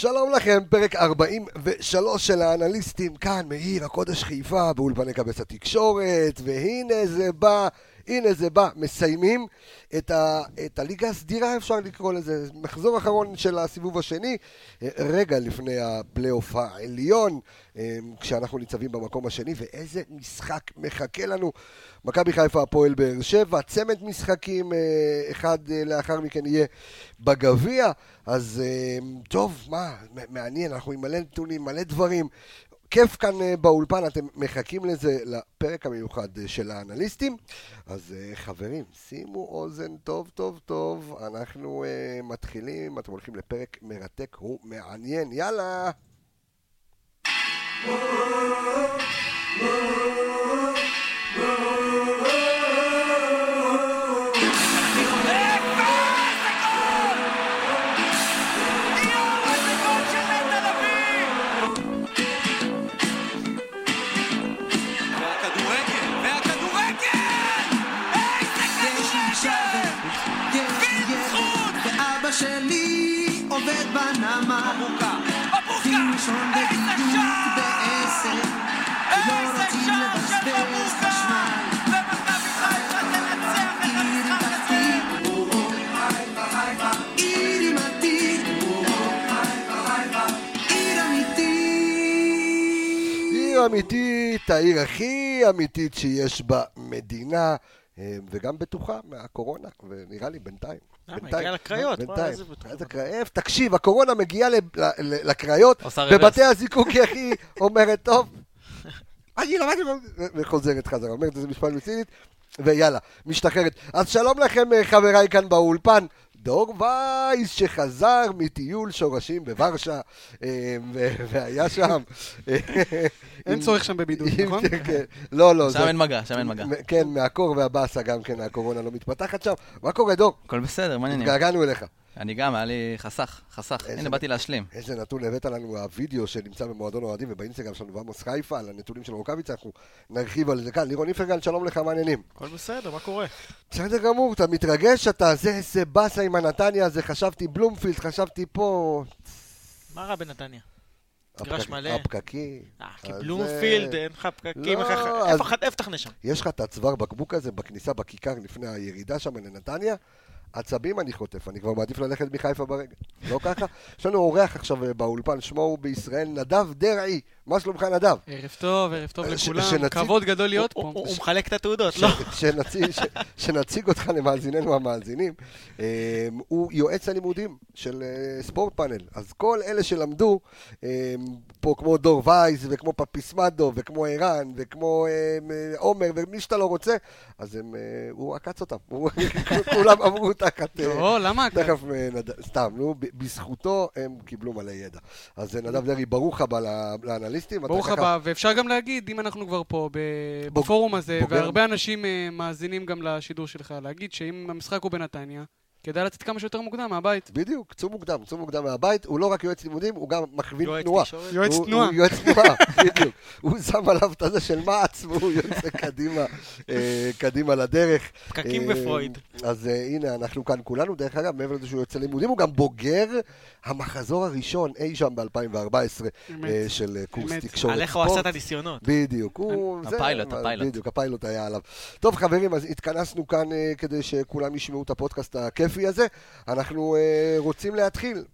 שלום לכם, פרק 43 של האנליסטים, כאן מעיר הקודש חיפה, באולפני קבץ התקשורת, והנה זה בא, הנה זה בא, מסיימים את, ה, את הליגה הסדירה, אפשר לקרוא לזה, מחזור אחרון של הסיבוב השני, רגע לפני הפלייאוף העליון, כשאנחנו ניצבים במקום השני, ואיזה משחק מחכה לנו. מכבי חיפה, הפועל באר שבע, צמד משחקים, אחד לאחר מכן יהיה בגביע, אז טוב, מה, מעניין, אנחנו עם מלא נתונים, מלא דברים. כיף כאן באולפן, אתם מחכים לזה, לפרק המיוחד של האנליסטים. אז חברים, שימו אוזן טוב טוב טוב, אנחנו uh, מתחילים, אתם הולכים לפרק מרתק ומעניין, יאללה! שלי לא רוצים לבזבז חשמל. ומכבי חיפה תנצח את המשחק הזה? עיר עם עתיד. עיר אמיתית. עיר אמיתית, העיר הכי אמיתית שיש במדינה, וגם בטוחה מהקורונה, ונראה לי בינתיים. לקריות. בינתיים. איזה קריות? תקשיב, הקורונה מגיעה לקריות. בבתי הזיקוק היא הכי אומרת, טוב, אני למדתי, וחוזרת חזרה, אומרת איזה משפט מצינית, ויאללה, משתחררת. אז שלום לכם חבריי כאן באולפן. דור וייס שחזר מטיול שורשים בוורשה, אה, והיה שם. אין צורך שם בבידוד, נכון? כן, לא, לא. שם אין מגע, שם אין מגע. כן, מהקור והבאסה גם כן, הקורונה לא מתפתחת שם. מה קורה, דור? הכל בסדר, מה העניינים? התגעגענו אליך. אני גם, היה לי חסך, חסך. איזה- הנה, באתי להשלים. איזה נתון הבאת לנו, הווידאו שנמצא במועדון אוהדים ובאינסטגרם שלנו ועמוס חיפה, על הנתונים של רוקאביצה, אנחנו נרחיב על זה כאן. לירון איפרגן, שלום לך, מה העניינים? הכל בסדר, מה קורה? בסדר גמור, אתה מתרגש, אתה זה, איזה באסה עם הנתניה הזה, חשבתי בלומפילד, חשבתי פה... מה רע בנתניה? מגרש מלא. הפקקים. אה, כי בלומפילד, זה- אין לך פקקים, לא, איפה תחנה שם? יש לך את הצוואר בקבוק הזה בכניסה בכיכר לפני הירידה שם לנתניה, עצבים אני חוטף, אני כבר מעדיף ללכת מחיפה ברגע. לא ככה? יש לנו אורח עכשיו אה, באולפן, שמו הוא בישראל, נדב דרעי. מה שלומך נדב? ערב טוב, ערב טוב ש- לכולם. שנציג- כבוד גדול להיות פה. הוא מחלק את התעודות, לא? שנציג, אותך למאזיננו המאזינים. אה, הוא יועץ הלימודים של אה, ספורט פאנל. אז כל אלה שלמדו, אה, פה כמו דור וייס, וכמו פפיסמדו, וכמו ערן, וכמו אה, עומר, ומי שאתה לא רוצה, אז הם, אה, הוא עקץ אותם. הוא- כולם עברו תחת... אה, לא, למה? תכף, אה, נד... סתם, בזכותו הם קיבלו מלא ידע. אז אה, נדב דרעי, ברוך הבא ל- אתה ברוך ככה- הבא, ואפשר גם להגיד, אם אנחנו כבר פה בפורום הזה, בוגר. והרבה אנשים אה, מאזינים גם לשידור שלך, להגיד שאם המשחק הוא בנתניה, כדאי לצאת כמה שיותר מוקדם מהבית. בדיוק, צאו מוקדם, צאו מוקדם מהבית, הוא לא רק יועץ לימודים, הוא גם מכווין יועץ תנועה. יועץ תנועה. הוא יועץ תנועה, בדיוק. הוא שם עליו את הזה של מעץ, והוא יוצא קדימה, אה, קדימה לדרך. פקקים אה, בפרויד. אז אה, הנה, אנחנו כאן כולנו. דרך אגב, מעבר לזה שהוא יוצא לימודים, הוא גם בוגר המחזור הראשון אי שם ב-2014 אמת. של קורס. תקשורת עליך הוא עשה. את הניסיונות. בדיוק, הפיילוט, הפיילוט. בדיוק, הפיילוט היה עליו. טוב, חברים, אז התכנסנו כאן כדי שכולם ישמעו את הפודקאסט הכיפי הזה. אנחנו אה, רוצים להתחיל.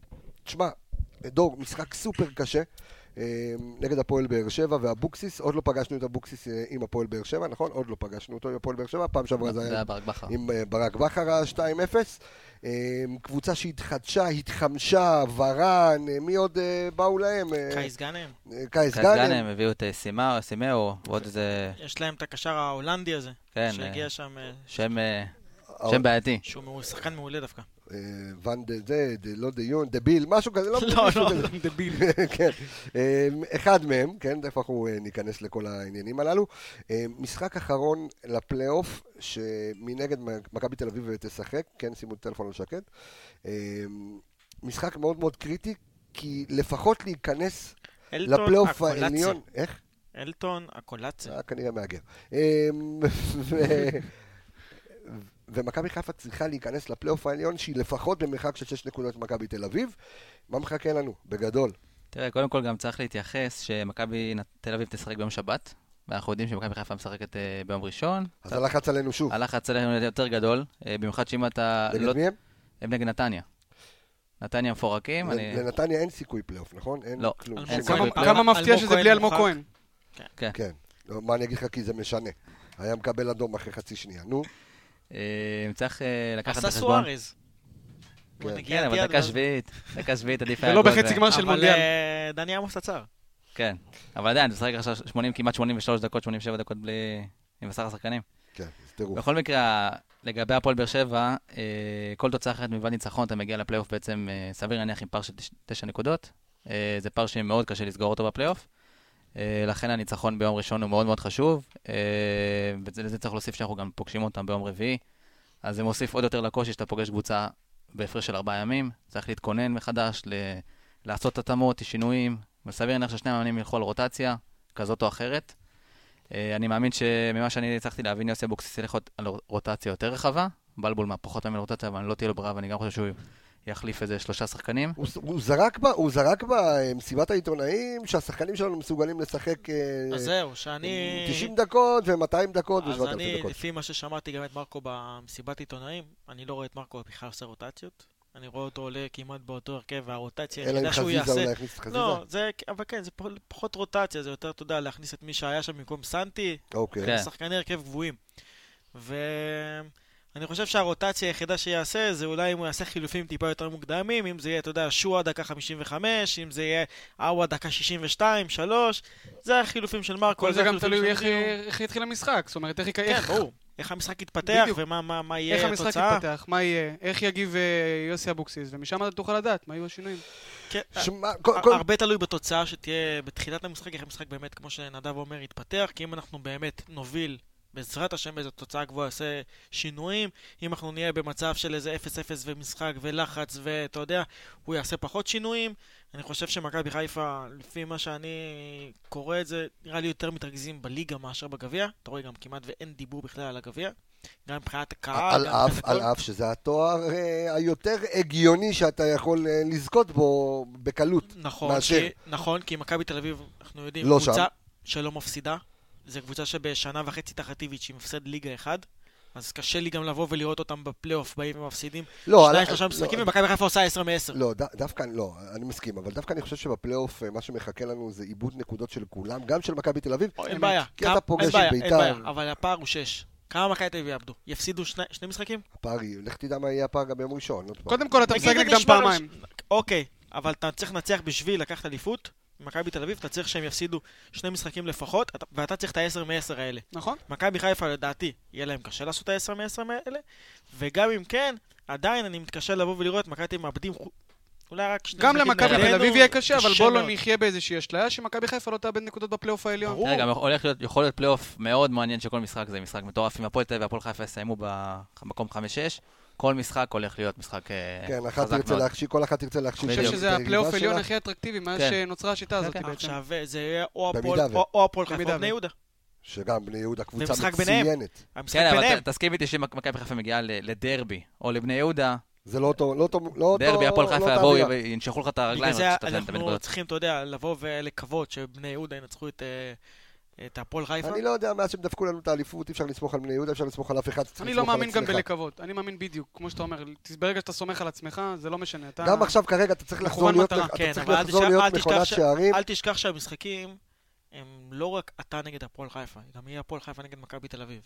תשמע, דור, משחק סופר קשה. אה, נגד הפועל באר שבע ואבוקסיס, עוד לא פגשנו את אבוקסיס אה, עם הפועל באר שבע, נכון? עוד לא פגשנו אותו עם הפועל באר שבע, פעם שעברה זה היה. עם ברק בכר ה-2-0. אה, קבוצה שהתחדשה, התחמשה, ורן, מי עוד באו להם? קייס גאנם. קייס גאנם. הביאו את סימאו, סימאו, ועוד איזה... יש להם את הקשר ההולנדי הזה. כן, שהגיע שם, שם... אה, שם בעייתי. שהוא שחקן מעולה דווקא. אה, ואן דה זה, דה- לא דה יון, דביל, משהו כזה, לא לא, לא. כזה. דביל. כן, אה, אחד מהם, כן, תכף אנחנו אה, ניכנס לכל העניינים הללו. אה, משחק אחרון לפלייאוף, שמנגד מכבי תל אביב תשחק, כן, שימו טלפון על שקט. אה, משחק מאוד מאוד קריטי, כי לפחות להיכנס לפלייאוף. העליון, איך? אלטון הקולציה. כנראה מהגר. ומכבי חיפה צריכה להיכנס לפלייאוף העליון, שהיא לפחות במרחק של 6 נקודות ממכבי תל אביב. מה מחכה לנו? בגדול. תראה, קודם כל גם צריך להתייחס שמכבי תל אביב תשחק ביום שבת, ואנחנו יודעים שמכבי חיפה משחקת אה, ביום ראשון. אז הלחץ עלינו שוב. הלחץ עלינו יותר גדול, אה, במיוחד שאם אתה... נגד לא- מי הם? הם נגד נתניה. נתניה מפורקים, אני... לנתניה אין סיכוי פלייאוף, נכון? אין לא. כלום. כמה- אין סיכוי. כמה אלמוג מפתיע שזה בלי אלמוג. כהן. כן. כן. לא, מה אני אגיד לך? כי זה משנה. היה מקבל אדום אחרי חצי שנייה. נו, אה, צריך אה, לקחת עשה בחשבון. סוארז. הוא כן. כן, אבל דקה שביעית, דקה שביעית עדיף היה ולא בחצי גמר של אבל מונדיאל. אה, דני עמוס עצר. כן, אבל עדיין, אתה משחק עכשיו 80, כמעט 83 דקות, 87 דקות בלי... עם עשרה שחקנים. כן, זה טירוף. בכל מקרה, לגבי הפועל באר שבע, כל תוצאה אחרת מלבד ניצחון, אתה מגיע לפלייאוף בעצם, סביר להניח עם פער של תש- תשע נקודות. זה פער שמאוד קשה לסגור אותו בפלייאוף. אה, לכן הניצחון ביום ראשון הוא מאוד מאוד חשוב, אה, ולזה צריך להוסיף שאנחנו גם פוגשים אותם ביום רביעי. אז זה מוסיף עוד יותר לקושי שאתה פוגש קבוצה בהפרש של ארבעה ימים, צריך להתכונן מחדש, ל- לעשות התאמות, שינויים, וסביר להניח ששני המאמנים ילכו על רוטציה, כזאת או אחרת. אה, אני מאמין שממה שאני הצלחתי להבין, יוסי אבוקסיס ילך על רוטציה יותר רחבה. בלבול פחות מאמין רוטציה, אבל לא תהיה לו ברירה, ואני גם חושב שהוא יחליף איזה שלושה שחקנים. הוא, הוא זרק בה, הוא זרק במסיבת העיתונאים שהשחקנים שלנו מסוגלים לשחק אה, אז זהו, שאני... 90 דקות ו-200 דקות אז ו-700 אני, דקות. לפי מה ששמעתי גם את מרקו במסיבת עיתונאים, אני לא רואה את מרקו בכלל עושה רוטציות. אני רואה אותו עולה כמעט באותו הרכב, והרוטציה אלא אם היחידה שהוא חזיזה יעשה... אולי יכניס את חזיזה. לא, זה, אבל כן, זה פח- פחות רוטציה, זה יותר, אתה יודע, להכניס את מי שהיה שם במקום סנטי, אוקיי. כן. שחקני הרכב גבוהים. ואני חושב שהרוטציה היחידה שיעשה זה אולי אם הוא יעשה חילופים טיפה יותר מוקדמים, אם זה יהיה, אתה יודע, שועה דקה 55, אם זה יהיה אאווה דקה 62, 3, זה החילופים של מרקו. כל זה גם החילופים תלוי איך. איך יתחיל המשחק. זאת אומרת, איך כן, איך- ברור. איך המשחק יתפתח בדיוק. ומה מה, מה איך יהיה המשחק התוצאה. יתפתח, מה יהיה, איך יגיב אה, יוסי אבוקסיס, ומשם אתה תוכל לדעת מה יהיו השינויים. כן, שמע, כל- כל- הרבה תלוי בתוצאה שתהיה בתחילת המשחק, איך המשחק באמת, כמו שנדב אומר, יתפתח, כי אם אנחנו באמת נוביל, בעזרת השם באיזו תוצאה גבוהה, יעשה שינויים, אם אנחנו נהיה במצב של איזה 0-0 ומשחק ולחץ, ואתה יודע, הוא יעשה פחות שינויים. אני חושב שמכבי חיפה, לפי מה שאני קורא את זה, נראה לי יותר מתרכזים בליגה מאשר בגביע. אתה רואה גם כמעט ואין דיבור בכלל על הגביע. גם מבחינת הקהל, על אף, שזה התואר אה, היותר הגיוני שאתה יכול אה, לזכות בו בקלות. נכון, מאשר. כי, נכון, כי מכבי תל אביב, אנחנו יודעים, לא קבוצה. שלא מפסידה. זו קבוצה שבשנה וחצי תחת איביץ' היא מפסד ליגה אחד. אז קשה לי גם לבוא ולראות אותם בפלייאוף באים ומפסידים. לא, שניים, שלושה לא, משחקים, ומכבי חיפה עושה 10 מ-10. לא, דווקא, לא, אני מסכים, אבל דווקא אני חושב שבפלייאוף אה, מה שמחכה לנו זה עיבוד נקודות של כולם, גם של מכבי תל אביב. אין בעיה. כי אתה כמה- פוגש אין בעיה, את אין בית"ר. בעיה, אבל הפער הוא 6. כמה מכבי תל אביב יאבדו? יפסידו שני שני משחקים? הפער, יהיה- לך תדע מה יהיה הפער גם ביום ראשון. קודם כל, אתה משחק נגדם פעמיים. אוקיי, אבל אתה צריך לנצח בשביל לקחת אליפות. מכבי תל אביב, אתה צריך שהם יפסידו שני משחקים לפחות, אתה- ואתה צריך את ה-10 מ-10 האלה. נכון? מכבי חיפה לדעתי, יהיה להם קשה לעשות את ה-10 מ-10 האלה, וגם אם כן, עדיין אני מתקשה לבוא ולראות מכבי תל אביב מאבדים אולי רק שני גם למכבי תל אביב יהיה קשה, אבל בוא לא. נחיה באיזושהי אשליה שמכבי חיפה לא תאבד נקודות בפלייאוף העליון. ברור. גם הולך להיות, יכול להיות פלייאוף מאוד מעניין שכל משחק זה משחק מטורף. אם הפועל תל אביב והפועל חיפה יסיימו במקום 5-6, כל משחק הולך להיות משחק אה, כן, אחת חזק תרצה מאוד. להכשיל, כל אחת תרצה להכשיל. אני. חושב שזה הפלייאוף. העליון הכי אטרקטיבי מאז כן. שנוצרה השיטה הזאת כן, כן. בעצם. עכשיו, זה יהיה או הפועל במידה ו- או- או הפועל חיפה או בני יהודה. שגם בני יהודה קבוצה. מצוינת. כן, אבל תסכים איתי שאם מכבי חיפה מגיעה לדרבי, או לבני יהודה, זה לא אותו, לא אותו, לא אותו, דרבי, הפועל לא חיפה יבואו. וינשכו לך את הרגליים, בגלל זה אנחנו. צריכים, אתה יודע, לבוא ולקוות שבני יהודה ינצחו את, אה, את הפועל חיפה. אני לא יודע, מאז שהם דפקו לנו את האליפות, אי אפשר לסמוך על בני יהודה, אפשר לסמוך על אף אחד. אני לא מאמין גם. בלקוות, אני מאמין בדיוק, כמו שאתה אומר, ברגע שאתה סומך על עצמך, זה לא משנה. אתה- גם עכשיו כרגע אתה צריך לחזור להיות, כן, מכונת שערים. אל תשכח שהמשחקים הם לא רק אתה נגד הפועל חיפה, גם יהיה הפועל חיפה נגד מכבי תל אביב.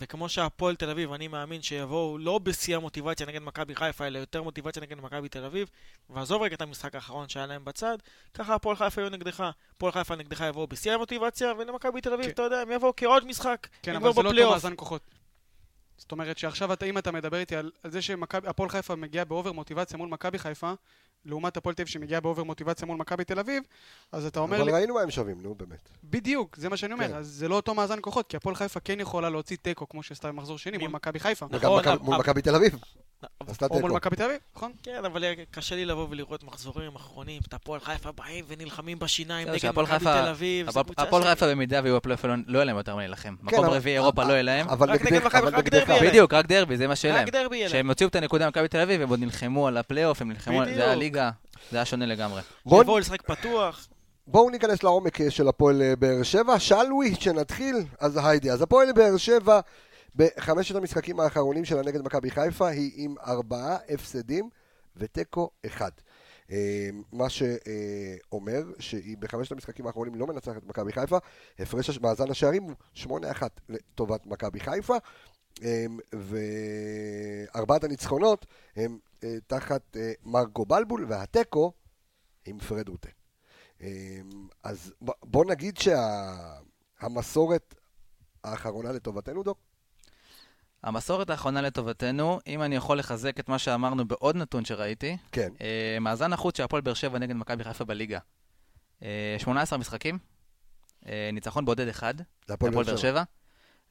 וכמו שהפועל תל אביב, אני מאמין שיבואו לא בשיא המוטיבציה נגד מכבי חיפה, אלא יותר מוטיבציה נגד מכבי תל אביב, ועזוב רגע את המשחק האחרון שהיה להם בצד, ככה הפועל חיפה יהיו נגדך. הפועל חיפה נגדך יבואו בשיא המוטיבציה, ולמכבי תל אביב, כן. אתה יודע, הם יבואו כעוד משחק. כן, אבל זה לא אותו בפלייאוף. מאזן כוחות. זאת אומרת שעכשיו אתה, אם אתה מדבר איתי על, על זה שהפועל חיפה מגיעה באובר מוטיבציה מול מכבי חיפה, לעומת הפועל תל אביב שמגיעה באובר מוטיבציה מול מכבי תל אביב, אז אתה אומר אבל לי, ראינו מה הם שווים, נו באמת. בדיוק, זה מה שאני אומר, כן. אז זה לא אותו מאזן כוחות, כי הפועל חיפה כן יכולה להוציא תיקו כמו שעשתה במחזור שני מול מכבי חיפה. וגם נכון, מול מכבי תל אביב. או מול. מכבי תל אביב, נכון? כן, אבל קשה לי לבוא ולראות מחזורים אחרונים, את הפועל חיפה באים ונלחמים בשיניים נגד מכבי חיפה- תל אביב. הפועל- חיפה במידה ויהיו הפלייאוף העליון, לא יהיה להם יותר מה להילחם. מקום אבל- רביעי אירופה לא יהיה להם. אבל רק נגד מכבי, רק. דרבי. בדיוק, רק דרבי, זה מה שיהיה להם. רק דרבי יהיה להם. שהם הוציאו את הנקודה ממכבי תל אביב, הם עוד נלחמו על הפלייאוף, הם נלחמו, על- זה היה בדיוק. ליגה, זה היה שונה לגמרי. בואו יבואו לשחק פתוח. בואו ניכנס לעומק אה, של הפועל אה, באר שבע. shall we, שנתחיל? אז היידי. אז הפועל באר שבע, בחמשת המשחקים האחרונים שלה נגד מכבי חיפה, היא עם ארבעה הפסדים ותיקו אחד. אה, מה שאומר שהיא בחמשת המשחקים האחרונים לא מנצחת את מכבי חיפה. הפרש מאזן השערים הוא 8-1 לטובת מכבי חיפה. אה, וארבעת הניצחונות הם אה, תחת מרקו בלבול, והתיקו עם פרד רוטה. אז בוא נגיד שהמסורת האחרונה לטובתנו, דוק? המסורת האחרונה לטובתנו, אם אני יכול לחזק את מה שאמרנו בעוד נתון שראיתי, כן. אה, מאזן החוץ של הפועל באר שבע נגד מכבי חיפה בליגה. אה, 18 משחקים, אה, ניצחון בודד אחד, זה הפועל באר שבע,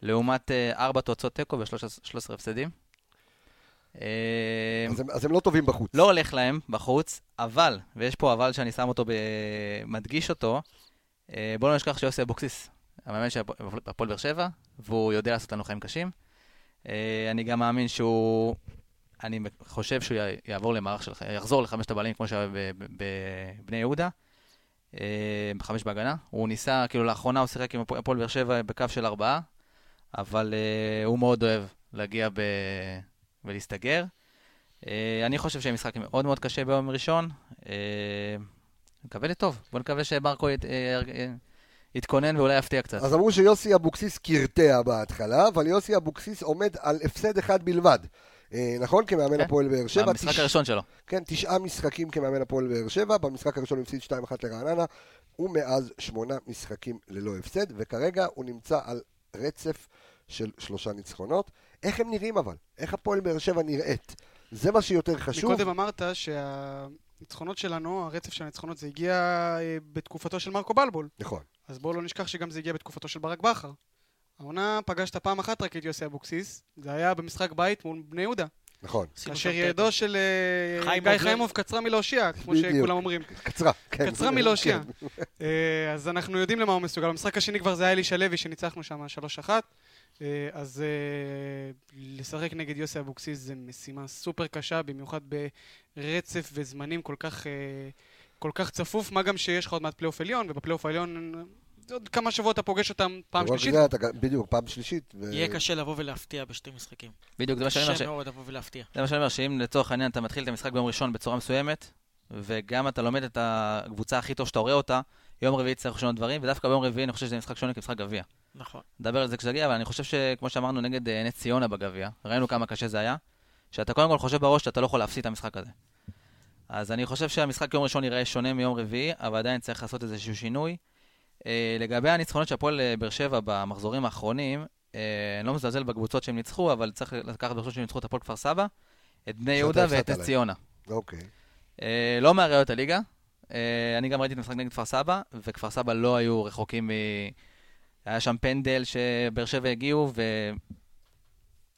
לעומת 4 תוצאות תיקו ו-13 הפסדים. אה, אז הם, אז הם לא טובים בחוץ. לא הולך להם בחוץ, אבל, ויש פה אבל שאני שם אותו, ב... מדגיש אותו, אה, בואו לא נשכח שיוסי אבוקסיס, המאמן של הפ- הפועל באר שבע, והוא יודע לעשות לנו חיים קשים. אה, אני גם מאמין שהוא, אני חושב שהוא יעבור למערך של, יחזור לחמשת הבעלים כמו שהיה בבני יהודה, אה, בחמש בהגנה. הוא ניסה, כאילו לאחרונה הוא שיחק עם הפועל- באר שבע בקו של ארבעה, אבל אה, הוא מאוד אוהב להגיע ב... ולהסתגר. אני חושב שיהיה משחק מאוד מאוד קשה ביום ראשון. נקווה לטוב. בוא נקווה אה, יתכונן ואולי יפתיע קצת. אז אמרו שיוסי אבוקסיס קרטע בהתחלה, אבל יוסי אבוקסיס עומד על הפסד אחד בלבד. אה, נכון? כמאמן כן. הפועל באר שבע. במשחק תש- הראשון שלו. כן, תשעה משחקים כמאמן הפועל באר שבע, במשחק הראשון הוא הפסיד 2-1 לרעננה, ומאז שמונה משחקים ללא הפסד, וכרגע הוא נמצא על רצף של שלושה ניצחונות. איך הם נראים אבל? איך הפועל באר שבע נראית? זה מה שיותר חשוב. מקודם אמרת שהניצחונות שלנו, הרצף של הניצחונות, זה הגיע אה, בתקופתו של מרקו בלבול. נכון. אז בואו לא נשכח שגם זה הגיע בתקופתו של ברק בכר. העונה פגשת פעם אחת רק את יוסי אבוקסיס, זה היה במשחק בית מול בני יהודה. נכון. כאשר ידו של אה, חיימוב גיא לא- חיימוב קצרה מלהושיע, כמו. שכולם אומרים. קצרה. כן. קצרה מלהושיע. כן. אה, אז אנחנו יודעים למה הוא מסוגל. במשחק השני כבר זה היה אלישע לוי שניצחנו שם 3-1. אה, אז לשחק נגד יוסי אבוקסיס זה משימה סופר קשה, במיוחד ברצף וזמנים כל כך, כל כך צפוף, מה גם שיש לך עוד מעט פלייאוף עליון, ובפלייאוף העליון עוד כמה שבועות אתה פוגש אותם פעם שלישית. אתה בדיוק, פעם שלישית. ו- יהיה קשה לבוא ולהפתיע בשתי משחקים. בדיוק, זה מה שאני אומר. קשה מאוד לבוא ולהפתיע. זה מה שאני אומר, שאם לצורך העניין אתה מתחיל את המשחק ביום ראשון בצורה מסוימת, וגם אתה לומד את הקבוצה הכי טוב שאתה רואה אותה, יום רביעי צריך לשנות דברים, ודווקא ביום רביעי אני חושב שזה משחק שונה כמשחק גביע. נכון. נדבר על זה כשנגיע, אבל אני חושב שכמו שאמרנו נגד אה, נס ציונה בגביע, ראינו כמה קשה זה היה, שאתה קודם כל חושב בראש שאתה לא יכול להפסיד את המשחק הזה. אז אני חושב שהמשחק יום ראשון ייראה שונה מיום רביעי, אבל עדיין צריך לעשות איזשהו שינוי. אה, לגבי הניצחונות של הפועל אה, באר שבע במחזורים האחרונים, אה, אני לא מזלזל בקבוצות שהם ניצחו, אבל צריך לקחת בחשבון שהם ניצחו את הפועל כפר סבא, את בני יהודה ואת נס. ציונה. אוקיי. לא מאריות הליגה. אני גם ראיתי את המשחק נגד כפר סבא, וכפר סבא לא היו רחוקים מ... היה שם פנדל שבאר שבע הגיעו,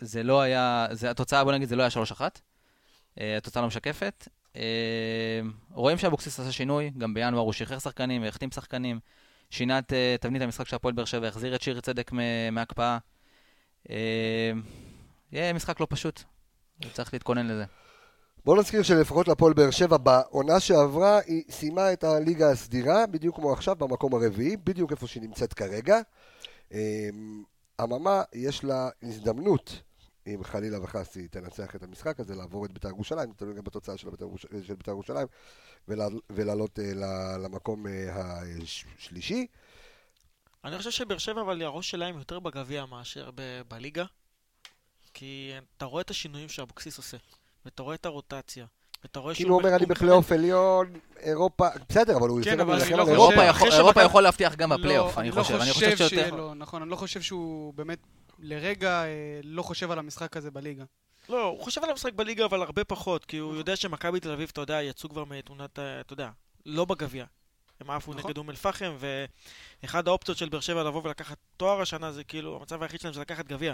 וזה לא היה... זה, התוצאה, בוא נגיד, זה לא היה 3-1. אה, התוצאה לא משקפת. רואים שאבוקסיס עשה שינוי, גם בינואר הוא שחרר שחקנים, החתים שחקנים, שינה את אה, תבנית המשחק של הפועל באר שבע, החזיר את שיר צדק מהקפאה. אה, יהיה משחק לא פשוט, צריך להתכונן לזה. בוא נזכיר שלפחות להפועל באר שבע בעונה שעברה היא סיימה את הליגה הסדירה, בדיוק כמו עכשיו, במקום הרביעי, בדיוק איפה שהיא נמצאת כרגע. אמ, אממה, יש לה הזדמנות, אם חלילה וחס היא תנצח את המשחק הזה, לעבור את בית"ר ירושלים, תלוי גם בתוצאה של בית"ר ירוש- של בית"ר ירושלים, ולעלות אה, למקום אה, השלישי. אני חושב שבאר שבע, אבל הראש שלהם יותר בגביע מאשר ב- בליגה. כי אתה רואה את השינויים שאבוקסיס עושה, ואתה רואה את הרוטציה, ואתה רואה כאילו הוא אומר, אני בפלייאוף עלyon, אירופה, בסדר, אבל הוא כן, יוצא גם להילחם אני על לא אירופה. אירופה יכול- להבטיח גם לא, בפלייאוף, אני חושב. אני חושב שיותר... שלא, נכון, אני לא חושב שהוא באמת לרגע אה, לא חושב על המשחק הזה בליגה. לא, הוא חושב על המשחק בליגה, אבל הרבה פחות, כי הוא יודע שמכבי תל אביב, אתה יודע, יצאו כבר מתאונת, ה- אתה יודע, לא בגביע. הם עפו נכון. נגד אום אל-פחם, ואחד האופציות של באר שבע לבוא ולקחת תואר השנה, זה כאילו, המצב היחיד שלהם זה לקחת גביע.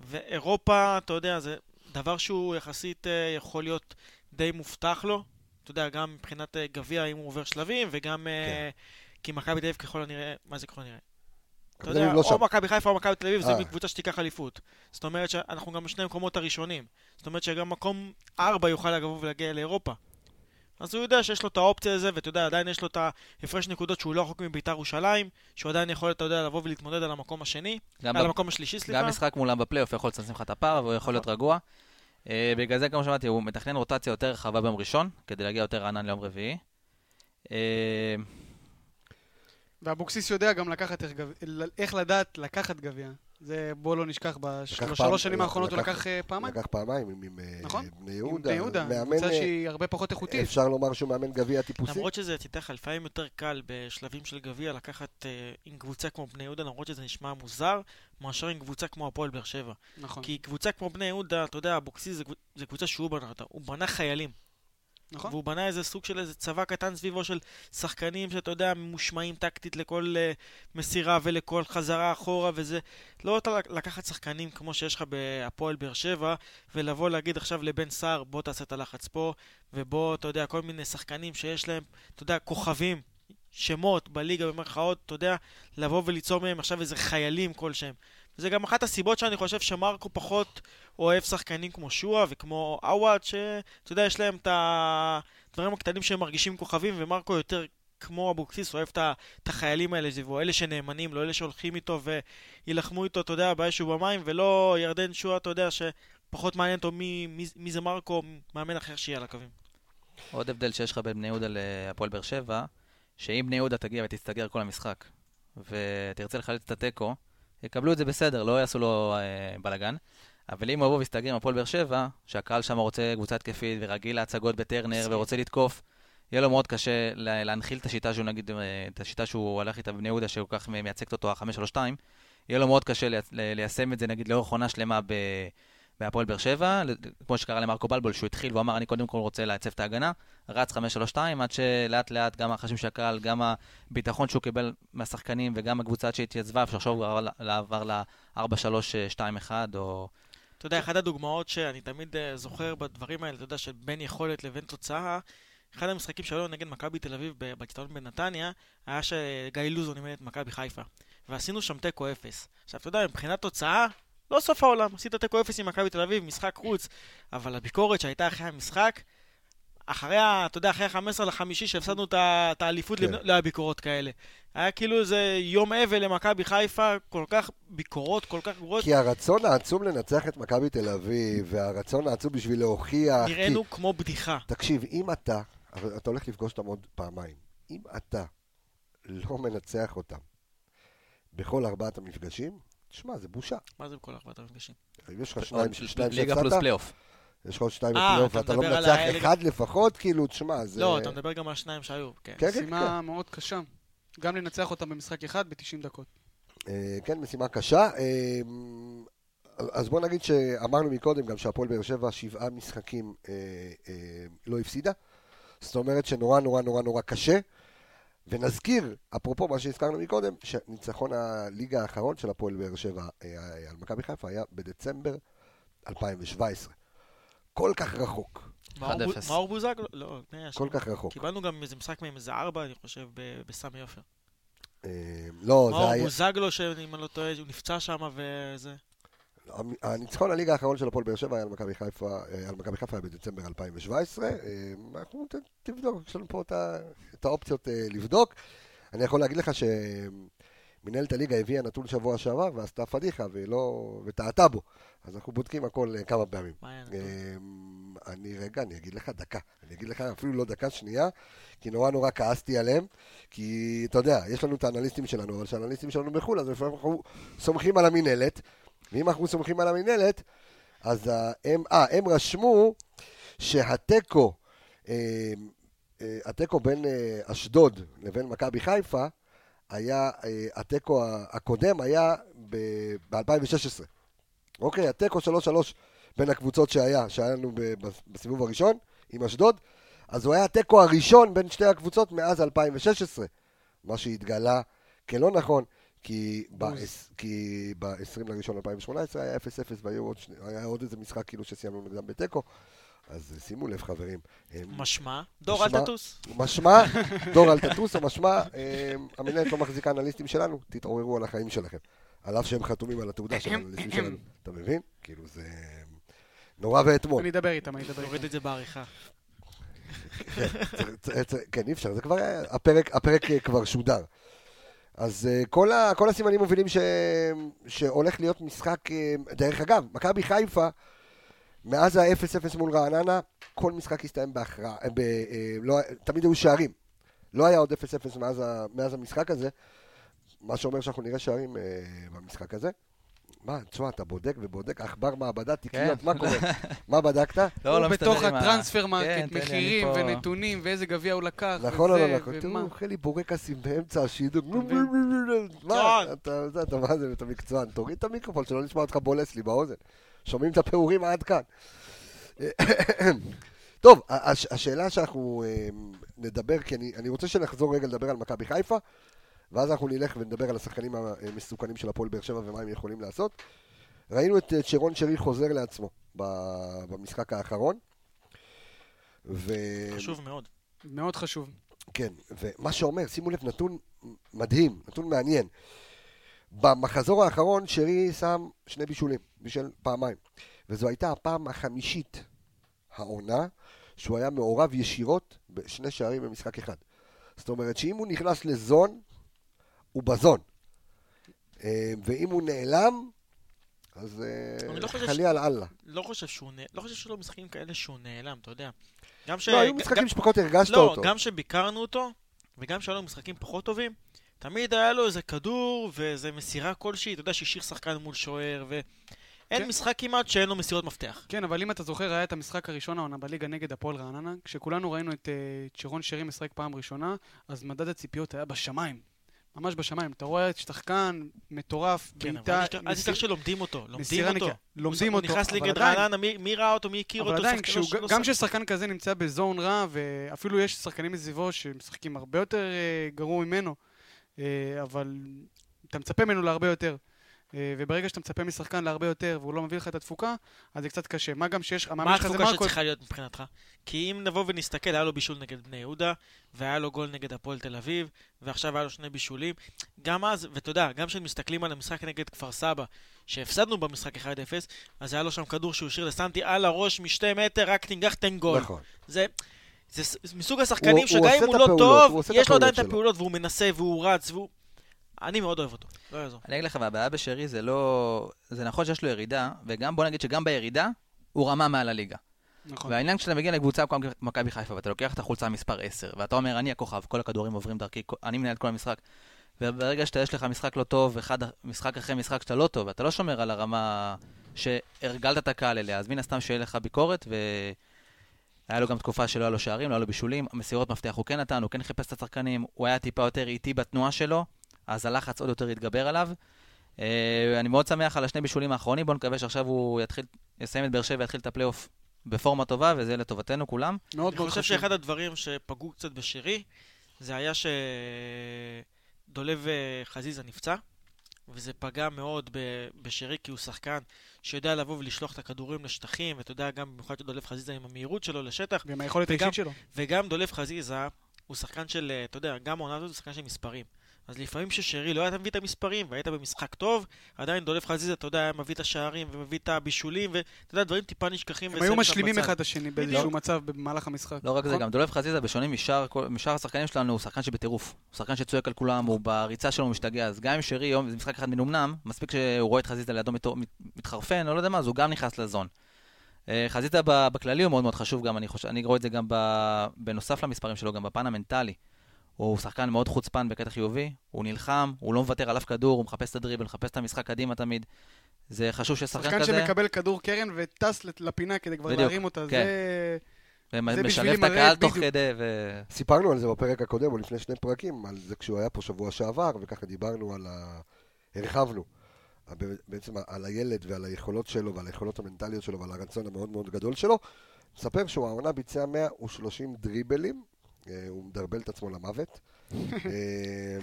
ואירופה, אתה יודע, זה דבר שהוא יחסית אה, יכול להיות די מובטח לו. אתה יודע, גם מבחינת אה, גביע, אם הוא עובר שלבים, וגם אה, כי מכבי תל אביב ככל הנראה, מה זה ככל הנראה? אתה יודע, לא. או מכבי חיפה או מכבי תל אביב, זה אה. מקבוצה שתיקח אליפות. זאת אומרת שאנחנו גם בשני המקומות הראשונים. זאת אומרת שגם מקום ארבע יוכל לבוא ולהגיע לאירופה. אז הוא יודע שיש לו את האופציה הזו, ואתה יודע, עדיין יש לו את ההפרש נקודות שהוא לא רחוק מביתר ירושלים, שהוא עדיין יכול, אתה יודע, לבוא ולהתמודד על המקום השני, על המקום השלישי, סליחה. גם משחק מולם בפלייאוף יכול לצמצם לך את הפער והוא יכול להיות רגוע. אה, בגלל זה, כמו שאמרתי, הוא מתכנן רוטציה יותר רחבה ביום ראשון, כדי להגיע יותר רענן ליום רביעי. ואבוקסיס יודע גם לקחת איך איך לדעת לקחת גביע. זה בוא לא נשכח, בשלוש שנים האחרונות הוא לקח- אה, פעמיים. לקח פעמיים עם- עם אה, נכון. בני עם יהודה. בני יהודה, מאמן, קבוצה אה, שהיא הרבה פחות איכותית. אפשר לומר שהוא מאמן גביע טיפוסי. למרות שזה, תדע לפעמים יותר קל בשלבים של גביע לקחת אה, עם קבוצה כמו בני יהודה, למרות שזה נשמע מוזר, מאשר עם קבוצה כמו הפועל באר שבע. נכון, כי קבוצה כמו בני יהודה, אתה יודע, אבוקסיס זה, זה קבוצה שהוא בנה אותה. הוא בנה חיילים. נכון. והוא בנה איזה סוג של איזה צבא קטן סביבו של שחקנים שאתה יודע, ממושמעים טקטית לכל uh, מסירה ולכל חזרה אחורה וזה. לא אתה לקחת שחקנים כמו שיש לך בהפועל באר שבע, ולבוא להגיד עכשיו לבן סער, בוא תעשה את הלחץ פה, ובוא, אתה יודע, כל מיני שחקנים שיש להם, אתה יודע, כוכבים, שמות בליגה במרכאות, אתה יודע, לבוא וליצור מהם עכשיו איזה חיילים כלשהם. זה גם אחת הסיבות שאני חושב שמרקו פחות אוהב שחקנים כמו שועה וכמו עווד, שאתה יודע, יש להם את הדברים הקטנים שהם מרגישים כוכבים, ומרקו יותר כמו אבוקסיס, אוהב את החיילים האלה, זיוו, אלה שנאמנים לו, אלה שהולכים איתו ויילחמו איתו, אתה יודע, באש ובמים, ולא ירדן שועה, אתה יודע, שפחות מעניין אותו מי, מי, מי זה מרקו, מאמן אחר שיהיה על הקווים. עוד הבדל שיש לך בין בני יהודה להפועל באר שבע, שאם בני יהודה תגיע ותסתגר כל המשחק, ותרצה לחלץ את התיקו, יקבלו את זה בסדר, לא יעשו לו אה, בלאגן. אבל אם הוא יבוא ויסתגר עם הפועל באר שבע, שהקהל שם רוצה קבוצה התקפית ורגיל להצגות בטרנר. ורוצה לתקוף, יהיה לו מאוד קשה לה- להנחיל את השיטה שהוא נגיד, אה, את השיטה שהוא הלך איתה בבני יהודה, שהוא כך מייצגת אותו ה-532, יהיה לו מאוד קשה לייצ- ל- ליישם את זה נגיד לאורך עונה שלמה ב... בהפועל באר שבע, כמו שקרה למרקו בלבול, שהוא התחיל והוא אמר, אני קודם כל רוצה לעצב את ההגנה, רץ 5-3-2, עד שלאט לאט גם החשים של הקהל, גם הביטחון שהוא קיבל מהשחקנים וגם הקבוצה עד שהתייצבה, שעכשיו הוא עבר ל- עבר ל-4-3-2-1, או... אתה יודע, אחת הדוגמאות שאני תמיד אה, זוכר בדברים האלה, אתה יודע, של בין יכולת לבין תוצאה, אחד המשחקים שהיו נגד מכבי תל אביב ב- באצטדיון בנתניה, היה שגיא לוזון אימן את מכבי חיפה. ועשינו שם תיקו אפס. עכשיו, אתה יודע, מבחינת תוצאה, לא סוף העולם. עשית תיקו אפס עם מכבי תל אביב, משחק חוץ, אבל הביקורת שהייתה אחרי המשחק, אחרי, אתה יודע, אחרי ה-15 לחמישי שהפסדנו את האליפות, כן. לא היה ביקורות כאלה. היה כאילו איזה יום אבל למכבי חיפה, כל כך ביקורות, כל כך גרועות. כי הרצון העצום לנצח את מכבי תל אביב, והרצון העצום בשביל להוכיח... כי- נראינו כמו בדיחה. תקשיב, אם אתה, אתה הולך לפגוש אותם עוד פעמיים, אם אתה לא מנצח אותם בכל ארבעת המפגשים, תשמע, זה בושה. מה זה בכל ארבעת המפגשים? אם יש לך שניים שניים ליגה פלוס שהפסדת, פלייאוף. יש לך עוד שניים אה, בפלייאוף, אתה ואתה לא מנצח אחד לפחות, כאילו, תשמע, זה... לא, אתה מדבר גם על שניים שהיו, כן. כן, כן, כן. משימה מאוד קשה. גם לנצח אותם במשחק אחד ב-90 דקות. אה, כן, משימה קשה. אה, אז בוא נגיד שאמרנו מקודם גם שהפועל באר שבע שבעה משחקים אה, אה, לא הפסידה. זאת אומרת שנורא נורא נורא נורא קשה. ונזכיר, אפרופו מה שהזכרנו מקודם, שניצחון הליגה האחרון של הפועל באר שבע אה, על מכבי חיפה היה בדצמבר 2017. כל כך רחוק, מאור 1-0. בו- מאור בוזגלו? לא, כל כך רחוק. קיבלנו גם איזה משחק מהם, איזה ארבע, אני חושב, בסמי עופר. אה, לא, זה מאור היה... בוזגלו, שאם אני לא טועה, הוא נפצע שם וזה. הניצחון הליגה האחרון של הפועל באר שבע היה על מכבי חיפה, אה, על מכבי חיפה היה בדצמבר 2017. אה, אנחנו תבדוק, יש לנו פה את האופציות אה, לבדוק. אני יכול להגיד לך שמנהלת הליגה הביאה נתון שבוע שעבר ועשתה פדיחה ולא... וטעתה בו. אז אנחנו בודקים הכל כמה פעמים. מה היה נתון? אני רגע, אני אגיד לך דקה. אני אגיד לך אפילו לא דקה שנייה, כי נורא נורא כעסתי עליהם. כי אתה יודע, יש לנו את האנליסטים שלנו, אבל כשהאנליסטים שלנו בחו"ל, אז לפעמים אנחנו סומכים על המינהלת. ואם אנחנו סומכים על המינהלת, אז הם, אה, הם רשמו שהתיקו, אה, אה, התיקו בין אה, אשדוד לבין מכבי חיפה, היה, אה, התיקו הקודם היה ב-2016. אוקיי, התיקו 3-3 בין הקבוצות שהיה, שהיה לנו בסיבוב הראשון עם אשדוד, אז הוא היה התיקו הראשון בין שתי הקבוצות מאז 2016, מה שהתגלה כלא נכון, כי בוז. ב- כי ב-20 לראשון 2018 היה 0-0 והיו עוד איזה משחק כאילו שסיימנו נגדם בתיקו. אז שימו לב חברים, משמע, דור אל תטוס. משמע, דור אל תטוס, או משמע, המנהלת לא מחזיקה אנליסטים שלנו, תתעוררו על החיים שלכם. על אף שהם חתומים על התעודה של האנליסטים שלנו. אתה מבין? כאילו זה נורא ואתמול. אני אדבר איתם, אני אדבר נוריד איתם. את זה בעריכה. כן, אי אפשר, זה כבר, היה- הפרק, הפרק כבר שודר. אז אה, כל, ה, כל הסימנים מובילים ש, שהולך להיות משחק, אה, דרך אגב, מכבי חיפה, מאז ה-0-0 מול רעננה, כל משחק הסתיים בהכרעה, אה, לא, תמיד היו שערים. לא היה עוד 0-0 מאז, מאז המשחק הזה, מה שאומר שאנחנו נראה שערים במשחק הזה. מה, תשמע, אתה בודק ובודק, עכבר מעבדה, תקניות, כן. מה קורה? מה בדקת? לא, הוא לא מסתדר בתוך עם ה- ה transfer כן, market, מחירים ונתונים ואיזה גביע הוא לקח. נכון או וזה, לא נכון? תראו, אוכל לי בורקסים באמצע השידור. מה. אתה זה, אתה מה זה, אתה מקצוען. תוריד את המיקרופון, שלא נשמע אותך בולס לי באוזן. שומעים את הפירורים עד כאן. טוב, הש- השאלה שאנחנו אה, נדבר, כי אני אני רוצה שנחזור רגע לדבר על מכבי חיפה, ואז אנחנו נלך ונדבר על השחקנים המסוכנים של הפועל באר שבע ומה הם יכולים לעשות. ראינו את שרון שרי חוזר לעצמו במשחק האחרון. ו... חשוב מאוד. מאוד חשוב. כן, ומה שאומר, שימו לב, נתון מדהים, נתון מעניין. במחזור האחרון שרי שם שני בישולים, בישל פעמיים. וזו הייתה הפעם החמישית העונה שהוא היה מעורב ישירות בשני שערים במשחק אחד. זאת אומרת שאם הוא נכנס לזון, הוא בזון. אה, ואם הוא נעלם, אז לא חלי על אללה. לא חושב שהוא נ... לא חושב שיש לו משחקים כאלה שהוא נעלם, אתה יודע. גם ש... לא, היו משחקים שפחות הרגשת לא, אותו. גם שביקרנו אותו, וגם שהיו לו משחקים פחות טובים, תמיד היה לו איזה כדור ואיזה מסירה כלשהי, אתה יודע שהשאיר שחקן מול שוער, ואין כן. משחק כמעט שאין לו מסירות מפתח. כן, אבל אם אתה זוכר, היה את המשחק הראשון העונה בליגה נגד הפועל רעננה, כשכולנו ראינו את אה, צ'רון שרי משחק פעם ראשונה, אז מדד הציפיות היה בשמיים. ממש בשמיים. אתה רואה את שחקן מטורף, כן, אבל בעיטה, תשכח- אל תשכח שלומדים אותו, לומדים אותו. לומדים הוא אותו, נכנס אבל נגד עדיין- רעננה, מי מי ראה אותו, מי הכיר אבל אותו? עדיין, שחקן- כשהוא, לא- גם שחק- כששחקן כזה נמצא בזון רע, ואפילו יש שחקנים מסביבו שמשחקים הרבה יותר אה, גרוע ממנו, אה, אבל אתה מצפה ממנו להרבה יותר. אה, וברגע שאתה מצפה משחקן להרבה יותר, והוא לא מביא לך את התפוקה, אז זה קצת קשה. מה גם שיש, מה התפוקה שצריכה להיות מבחינתך? כי אם נבוא ונסתכל, היה לו בישול נגד בני יהודה, והיה לו גול נגד הפועל תל אביב, ועכשיו היה לו שני בישולים. גם אז, ואתה יודע, גם כשמסתכלים על המשחק נגד כפר סבא, שהפסדנו במשחק 1-0, אז היה לו שם כדור שהוא השאיר לסנטי על הראש משתי מטר, רק תנגח תן גול. נכון. זה... זה מסוג השחקנים שגם אם הוא לא טוב, יש לו עדיין את. הפעולות והוא מנסה והוא רץ והוא... אני מאוד אוהב אותו, לא יעזור. אני אגיד לך, והבעיה בשרי זה לא... זה נכון שיש לו ירידה, וגם בוא נגיד שגם בירידה, הוא רמה מעל הליגה. נכון. והעניין כשאתה מגיע לקבוצה כמו מכבי חיפה, ואתה לוקח את החולצה מספר 10, ואתה אומר, אני הכוכב, כל הכדורים עוברים דרכי, אני מנהל את כל המשחק. וברגע שאתה יש לך משחק לא טוב, אחד, משחק אחרי משחק שאתה לא טוב, ואתה לא שומר על הרמה שהרגלת את הקהל אליה, אז מן הסתם שיהיה לך ביקורת, והיה לו גם תקופה שלא היה לו שערים, לא היה לו בישולים, מסירות מפתח הוא כן נתן, הוא כן חיפש את השחקנים, הוא היה טיפה יותר איטי בתנועה שלו, אז הלחץ עוד יותר התגבר עליו. אה, אני מאוד שמח על השני בישולים האחרונים, בואו נקווה שעכשיו הוא יתחיל, יסיים את באר שבע ויתחיל את הפלייאוף בפורמה טובה, וזה לטובתנו כולם. מאוד אני מאוד חושב חשוב. שאחד הדברים שפגעו קצת בשירי, זה היה שדולב אה, חזיזה נפצע, וזה פגע מאוד בשירי, כי הוא שחקן שיודע לבוא ולשלוח את הכדורים לשטחים, ואתה יודע, גם במיוחד שדולב חזיזה עם המהירות שלו לשטח, ועם היכולת וגם- האישית שלו. וגם דולב חזיזה הוא שחקן של, אה, אתה יודע, גם העונה הזאת הוא שחקן של מספרים. אז לפעמים ששרי לא היה מביא את המספרים, והיית במשחק טוב, עדיין דולב חזיזה, אתה יודע, היה מביא את השערים ומביא את הבישולים, ואתה יודע, דברים טיפה נשכחים. הם היו משלימים. אחד את השני באיזשהו מצב במהלך המשחק. לא רק זה, נכון? גם דולב חזיזה, בשונה משאר משאר השחקנים שלנו, הוא שחקן שבטירוף. הוא שחקן שצועק על כולם, הוא בריצה שלו משתגע. אז גם אם שרי יום, זה משחק אחד מנומנם, מספיק שהוא רואה את חזיזה לידו מתחרפן, או לא יודע מה, אז הוא גם נכנס לזון. אה, חזיזה בכללי הוא מאוד מאוד חשוב גם, אני רואה את זה גם ב- בנוסף למספרים שלו, גם בפן המנטלי. הוא שחקן מאוד חוצפן בקטע חיובי, הוא נלחם, הוא לא מוותר על אף כדור, הוא מחפש את הדריבל, מחפש את המשחק קדימה תמיד. זה חשוב ששחקן שחקן כזה, שמקבל כדור קרן וטס לפינה כדי כבר בדיוק, להרים אותה, כן. זה... זה ומשלב את הקהל תוך. כדי, ו... סיפרנו על זה בפרק הקודם, או לפני שני פרקים, על זה כשהוא היה פה שבוע שעבר, וככה דיברנו על ה... הרחבנו. בעצם על הילד ועל היכולות שלו ועל היכולות המנטליות שלו ועל הרצון המאוד מאוד גדול שלו. נספר שהוא העונה ביצע 130 דריבלים, הוא מדרבל את עצמו למוות, אה,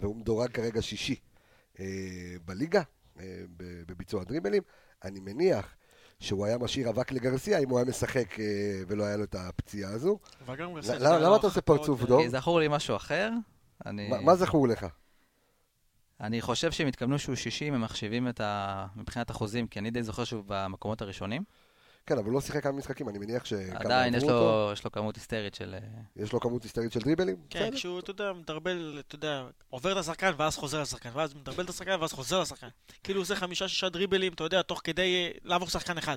והוא מדורג כרגע שישי אה, בליגה, אה, בביצוע דריבלים. אני מניח שהוא היה משאיר אבק לגרסיה אם הוא היה משחק אה, ולא היה לו את הפציעה הזו. למה- אתה עושה פרצוף, דור? זכור לי משהו אחר. מה- מה זכור לך? אני חושב שהם התכוונו שהוא 60, הם מחשיבים את ה... מבחינת אחוזים, כי אני די זוכר שהוא במקומות הראשונים. כן, אבל הוא לא שיחק כמה משחקים, אני מניח שכמה עדיין יש עברו אותו. לו, יש לו כמות היסטרית של... אה, יש לו כמות היסטרית של דריבלים? כן, בסדר. כשהוא, אתה יודע, מדרבל, אתה יודע, עובר את השחקן ואז חוזר לשחקן, ואז מדרבל את השחקן ואז חוזר לשחקן. כאילו הוא עושה חמישה-שישה דריבלים, אתה יודע, תוך כדי אה, לעבור שחקן אחד.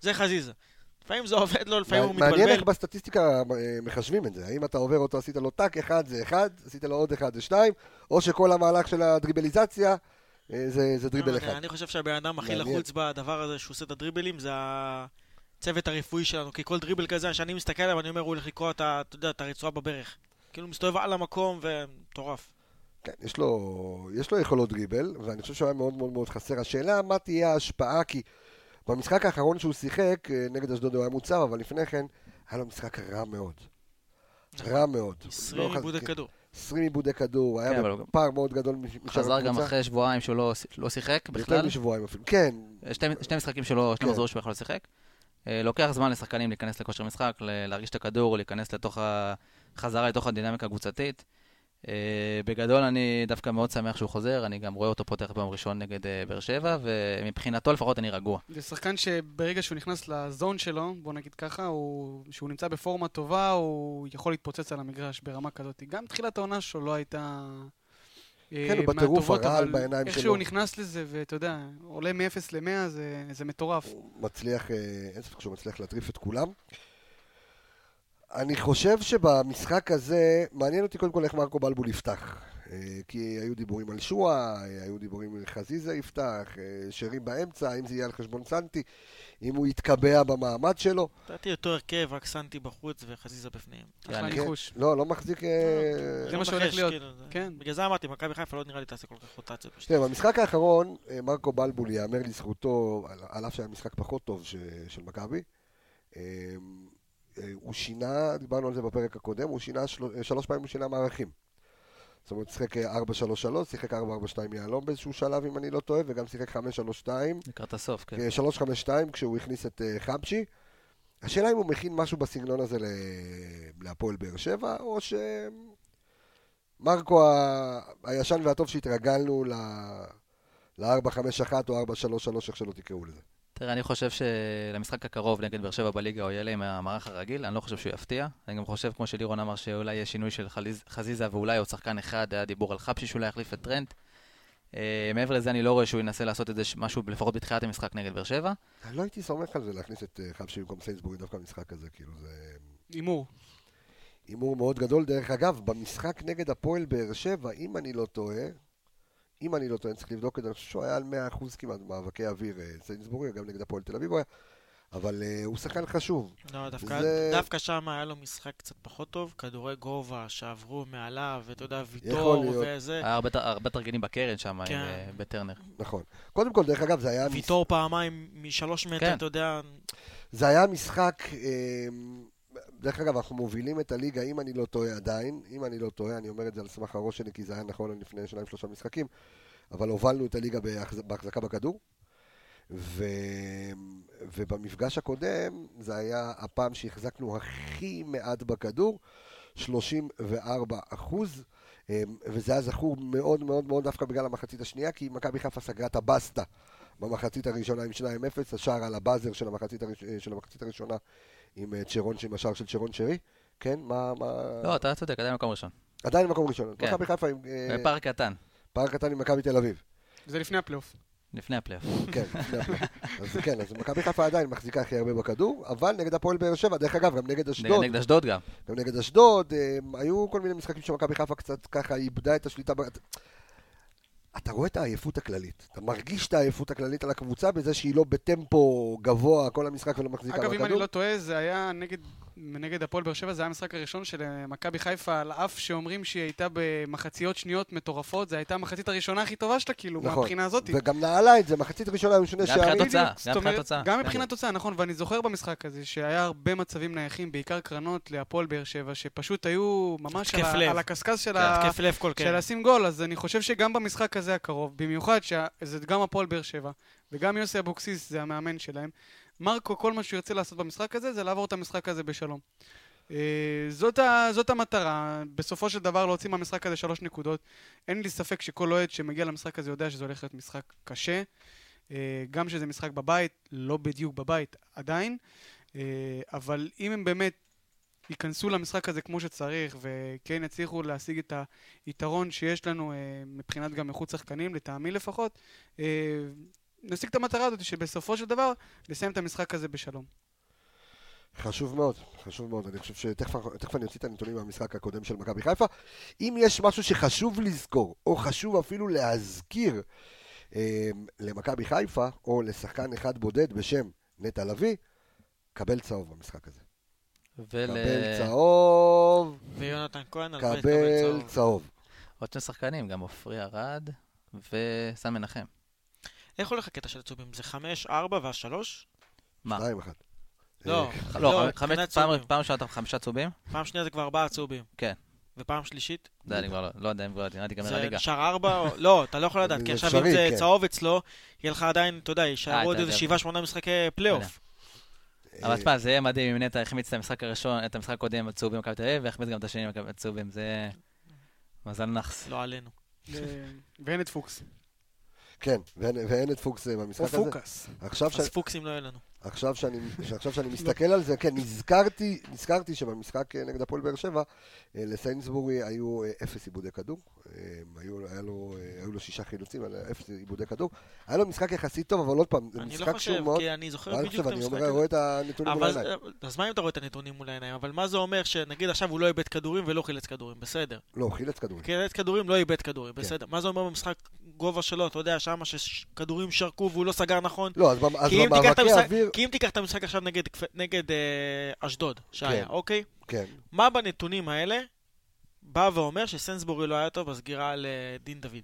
זה חזיזה. לפעמים זה עובד לו, לפעמים הוא מעניין מתבלבל. איך בסטטיסטיקה אה, מחשבים את זה. האם אתה עובר אותו, עשית לו טאק אחד זה אחד, עשית לו עוד אחד זה שתיים, או שכל המהלך של הדריבליזציה זה זה לא דריבל אחד. אני חושב שהבן אדם הכי. לחוץ בדבר הזה שהוא עושה את הדריבלים זה הצוות הרפואי שלנו, כי כל דריבל כזה, שאני מסתכל עליו, אני אומר, הוא הולך לקרוע את אתה יודע, את הרצועה בברך. כאילו מסתובב על המקום ומטורף. כן, יש לו, יש לו יכולות דריבל, ואני חושב שהוא היה מאוד מאוד מאוד חסר. השאלה מה תהיה ההשפעה, כי במשחק האחרון שהוא שיחק, אה, נגד אשדוד הוא היה מוצב, אבל לפני כן, היה לו משחק רע מאוד. רע מאוד. 20 לא עיבודי חז- כדור. 20 עיבודי כדור, כן, היה הוא- בפער מאוד גדול מש- משאר חזר גם. אחרי שבועיים שהוא לא, לא שיחק יותר בכלל. משבועיים אפילו. כן, שתי, שני משחקים שלו, שני כן. מחזורים שהוא יכול לשחק. אה, לוקח זמן לשחקנים להיכנס לכושר משחק, ל- להרגיש את הכדור, להיכנס לתוך ה... חזרה לתוך הדינמיקה הקבוצתית. אה, בגדול אני דווקא מאוד שמח שהוא חוזר, אני גם רואה אותו פותח ביום ראשון נגד אה, באר שבע, ומבחינתו לפחות אני רגוע. זה שחקן שברגע שהוא נכנס לזון שלו, בוא נגיד ככה, הוא, שהוא נמצא בפורמה טובה, הוא יכול להתפוצץ על המגרש ברמה כזאת. גם תחילת העונה שלו לא הייתה... אה, כן, הוא בטירוף מהטובות, הרעל אבל בעיניים איך שלו. שהוא נכנס לזה, ואתה יודע, עולה מ-0 ל-100 זה, זה מטורף. הוא מצליח, אין ספק שהוא מצליח להטריף את כולם. אני חושב שבמשחק הזה, מעניין אותי קודם כל איך מרקו בלבול יפתח. אה, כי היו דיבורים על שועה, אה, היו דיבורים על חזיזה יפתח, אה, שרים באמצע, האם זה יהיה על חשבון סנטי, אם הוא יתקבע במעמד שלו. לדעתי אותו הרכב, רק סנטי בחוץ וחזיזה בפנים. אחלה כן, ניחוש. לא, לא מחזיק... אה, זה לא מה שהולך להיות. כאילו, זה- כן. בגלל זה אמרתי, מכבי חיפה לא נראה לי תעשה כל כך רוטציות. תראה, במשחק האחרון, מרקו בלבול, ייאמר לזכותו, על- על אף שהיה משחק פחות טוב של מכבי, הוא שינה, דיברנו על זה בפרק הקודם, הוא שינה, של- אה, שלוש פעמים הוא שינה מערכים. זאת אומרת, שיחק אה, 4-3-3, שיחק 4-4-2 יהלום באיזשהו שלב, אם אני לא טועה, וגם שיחק 5-3-2, לקראת הסוף, כן. אה, 3-5-2, כשהוא הכניס את אה, חבשי. השאלה אם הוא מכין משהו בסגנון הזה להפועל באר שבע, או ש... מרקו ה- הישן והטוב שהתרגלנו ל- ל-4-5-1 או 4-3-3, איך שלא תקראו לזה. תראה, אני חושב שלמשחק הקרוב נגד באר שבע בליגה הוא יעלה עם המערך הרגיל, אני לא חושב שהוא יפתיע. אני גם חושב, כמו שלירון אמר, שאולי יהיה שינוי של חליז- חזיזה ואולי עוד שחקן אחד, היה דיבור על חפשי שאולי יחליף את טרנט. אה, מעבר לזה, אני לא רואה שהוא ינסה לעשות איזה משהו, לפחות בתחילת המשחק נגד באר שבע. אני לא הייתי סומך על זה להכניס את אה, חבשי במקום סיינסבורי דווקא במשחק הזה, כאילו זה הימור. הימור מאוד גדול. דרך אגב, במשחק נגד הפועל באר שבע, אם אני לא טועה, אם אני לא טועה, אני צריך לבדוק את זה, אני חושב שהוא היה על 100% כמעט במאבקי אוויר, אה, סיינסבורי, גם נגד הפועל תל אביב הוא היה, אבל אה, הוא שחקן חשוב. לא, דווקא, זה- דווקא שם היה לו משחק קצת פחות טוב, כדורי גובה שעברו מעליו, ואתה יודע, ויטור. וזה. היה הרבה, הרבה תרגילים בקרן שם, כן. עם, אה, בטרנר. נכון. קודם כל, דרך אגב, זה היה... ויטור פעמיים משלוש מטר, כן. אתה יודע, זה היה משחק, אה, דרך אגב, אנחנו מובילים את הליגה, אם אני לא טועה עדיין, אם אני לא טועה, אני אומר את זה על סמך הראש שלי, כי זה היה נכון לפני שניים שלושה משחקים, אבל הובלנו את הליגה בהחז- בהחזקה בכדור, ו... ובמפגש הקודם, זה היה הפעם שהחזקנו הכי מעט בכדור, 34 אחוז, אה, וזה היה זכור מאוד מאוד מאוד דווקא בגלל המחצית השנייה, כי מכבי חיפה סגרה את הבסטה במחצית הראשונה עם 2-0, השער על ה buzzer של המחצית, הראש... של המחצית הראשונה עם אה, צ'רון, עם השער של צ'רון שרי. כן, מה... מה... לא, אתה צודק, עדיין מקום ראשון. עדיין מקום ראשון. כן. מכבי חיפה עם... אה, בפער קטן, פער קטן עם מכבי תל אביב. זה לפני הפלייאוף. לפני הפלייאוף. כן, לפני הפלייאוף. אז כן, אז מכבי חיפה עדיין מחזיקה הכי הרבה בכדור, אבל נגד הפועל באר שבע, דרך אגב, גם נגד אשדוד, נגד אשדוד גם. גם נגד אשדוד, אה, היו כל מיני משחקים שמכבי חיפה קצת ככה איבדה את השליטה. אתה רואה את העייפות הכללית, אתה מרגיש את העייפות הכללית על הקבוצה בזה שהיא לא בטמפו גבוה כל המשחק ולא מחזיקה אגב, אם אני בכדור. לא טועה, זה היה נגד נגד הפועל באר שבע, זה היה המשחק הראשון של אה, מכבי חיפה, על אף שאומרים שהיא הייתה במחציות שניות מטורפות, זו הייתה המחצית הראשונה הכי טובה שלה, כאילו, נכון. מהבחינה הזאת. וגם נעלה את זה, מחצית ראשונה היו שני גם מבחינת שערים. תוצאה, גם מבחינת תוצאה. גם כן. מבחינת תוצאה, נכון, ואני זוכר במשחק הזה שהיה הרבה מצבים נייחים, בעיקר קרנות להפועל באר שבע, שפשוט היו ממש על ה- לב. על הקשקש של ה... התקף לב כל של כן. לשים גול, אז אני חושב שגם במשחק הזה הקרוב, במיוחד שזה גם הפועל באר שבע, וגם יוסי אבוקסיס זה המאמן שלהם, מרקו, כל מה שהוא ירצה לעשות במשחק הזה, זה לעבור את המשחק הזה בשלום. אה, זאת, ה, זאת המטרה, בסופו של דבר להוציא מהמשחק הזה שלוש נקודות. אין לי ספק שכל אוהד שמגיע למשחק הזה יודע שזה הולך להיות משחק קשה. אה, גם שזה משחק בבית, לא בדיוק בבית עדיין, אה, אבל אם הם באמת ייכנסו למשחק הזה כמו שצריך, וכן יצליחו להשיג את היתרון שיש לנו מבחינת גם איכות שחקנים, לטעמי לפחות, נשיג את המטרה הזאת שבסופו של דבר לסיים את המשחק הזה בשלום. חשוב מאוד, חשוב מאוד. אני חושב שתכף תכף אני אוציא את הנתונים מהמשחק הקודם של מכבי חיפה. אם יש משהו שחשוב לזכור, או חשוב אפילו להזכיר אה, למכבי חיפה, או לשחקן אחד בודד בשם נטע לביא, קבל צהוב במשחק הזה. ול... קבל צהוב, ויונתן כהן, קבל צהוב. צהוב. עוד שני שחקנים, גם עופרי ארד וסן מנחם. איך הולך הקטע של הצהובים? זה חמש, ארבע והשלוש? מה? שתיים אחד. לא, אה, לא, לא, פעם ראשונה אתה חמישה צהובים? פעם שנייה זה כבר ארבעה צהובים. כן. ופעם שלישית? זה אני כבר לא- לא יודע אם כבר תיגמר זה הליגה. נשאר ארבע, לא, אתה לא יכול לדעת, זה כי עכשיו אם זה כן. צהוב אצלו, יהיה לך עדיין, אתה יודע, אה, יישארו עוד איזה. שבעה, שמונה משחקי פלייאוף. אבל תשמע, זה יהיה מדהים אם נטע החמיץ את המשחק הראשון, את המשחק הקודם עם הצהובים במכבי תל אביב, והחמיץ גם את השני הצהובים, זה... מזל נאחס. לא עלינו. ואין את פוקס. כן, ואין ואין את פוקס אה, במשחק או הזה. פוקס. עכשיו ש- אז פוקסים לא יהיה לנו. עכשיו שאני, עכשיו שאני מסתכל על זה, כן, נזכרתי, נזכרתי שבמשחק אה, נגד הפועל באר שבע, אה, לסיינסבורי היו אה, אפס עיבודי כדור. היו, היה לו, היו לו שישה חילוצים, אפס עיבודי כדור. היה לו משחק יחסית טוב, אבל עוד פעם, זה אני לא משחק חושב, שהוא מאוד... כי אני זוכר אני בדיוק חושב, את אני המשחק אומר, הזה. רואה את הנתונים מול העיניים. אז מה אם אתה רואה את הנתונים מול העיניים? אבל מה זה אומר שנגיד עכשיו הוא לא איבד כדורים ולא חילץ כדורים? בסדר. לא, חילץ כדורים. חילץ כדורים, לא איבד כדורים, כן. בסדר. מה זה אומר במשחק גובה שלו, אתה יודע, שמה שכדורים שרקו והוא לא סגר נכון? לא, אז, במאבקי אוויר... כי אם תיקח את המשחק עכשיו נגד נגד אה, אשדוד, שהיה, כן. אוקיי? כן, מה בנתונים האלה בא ואומר שסנסבורי לא היה טוב בסגירה על אה, דין דוד?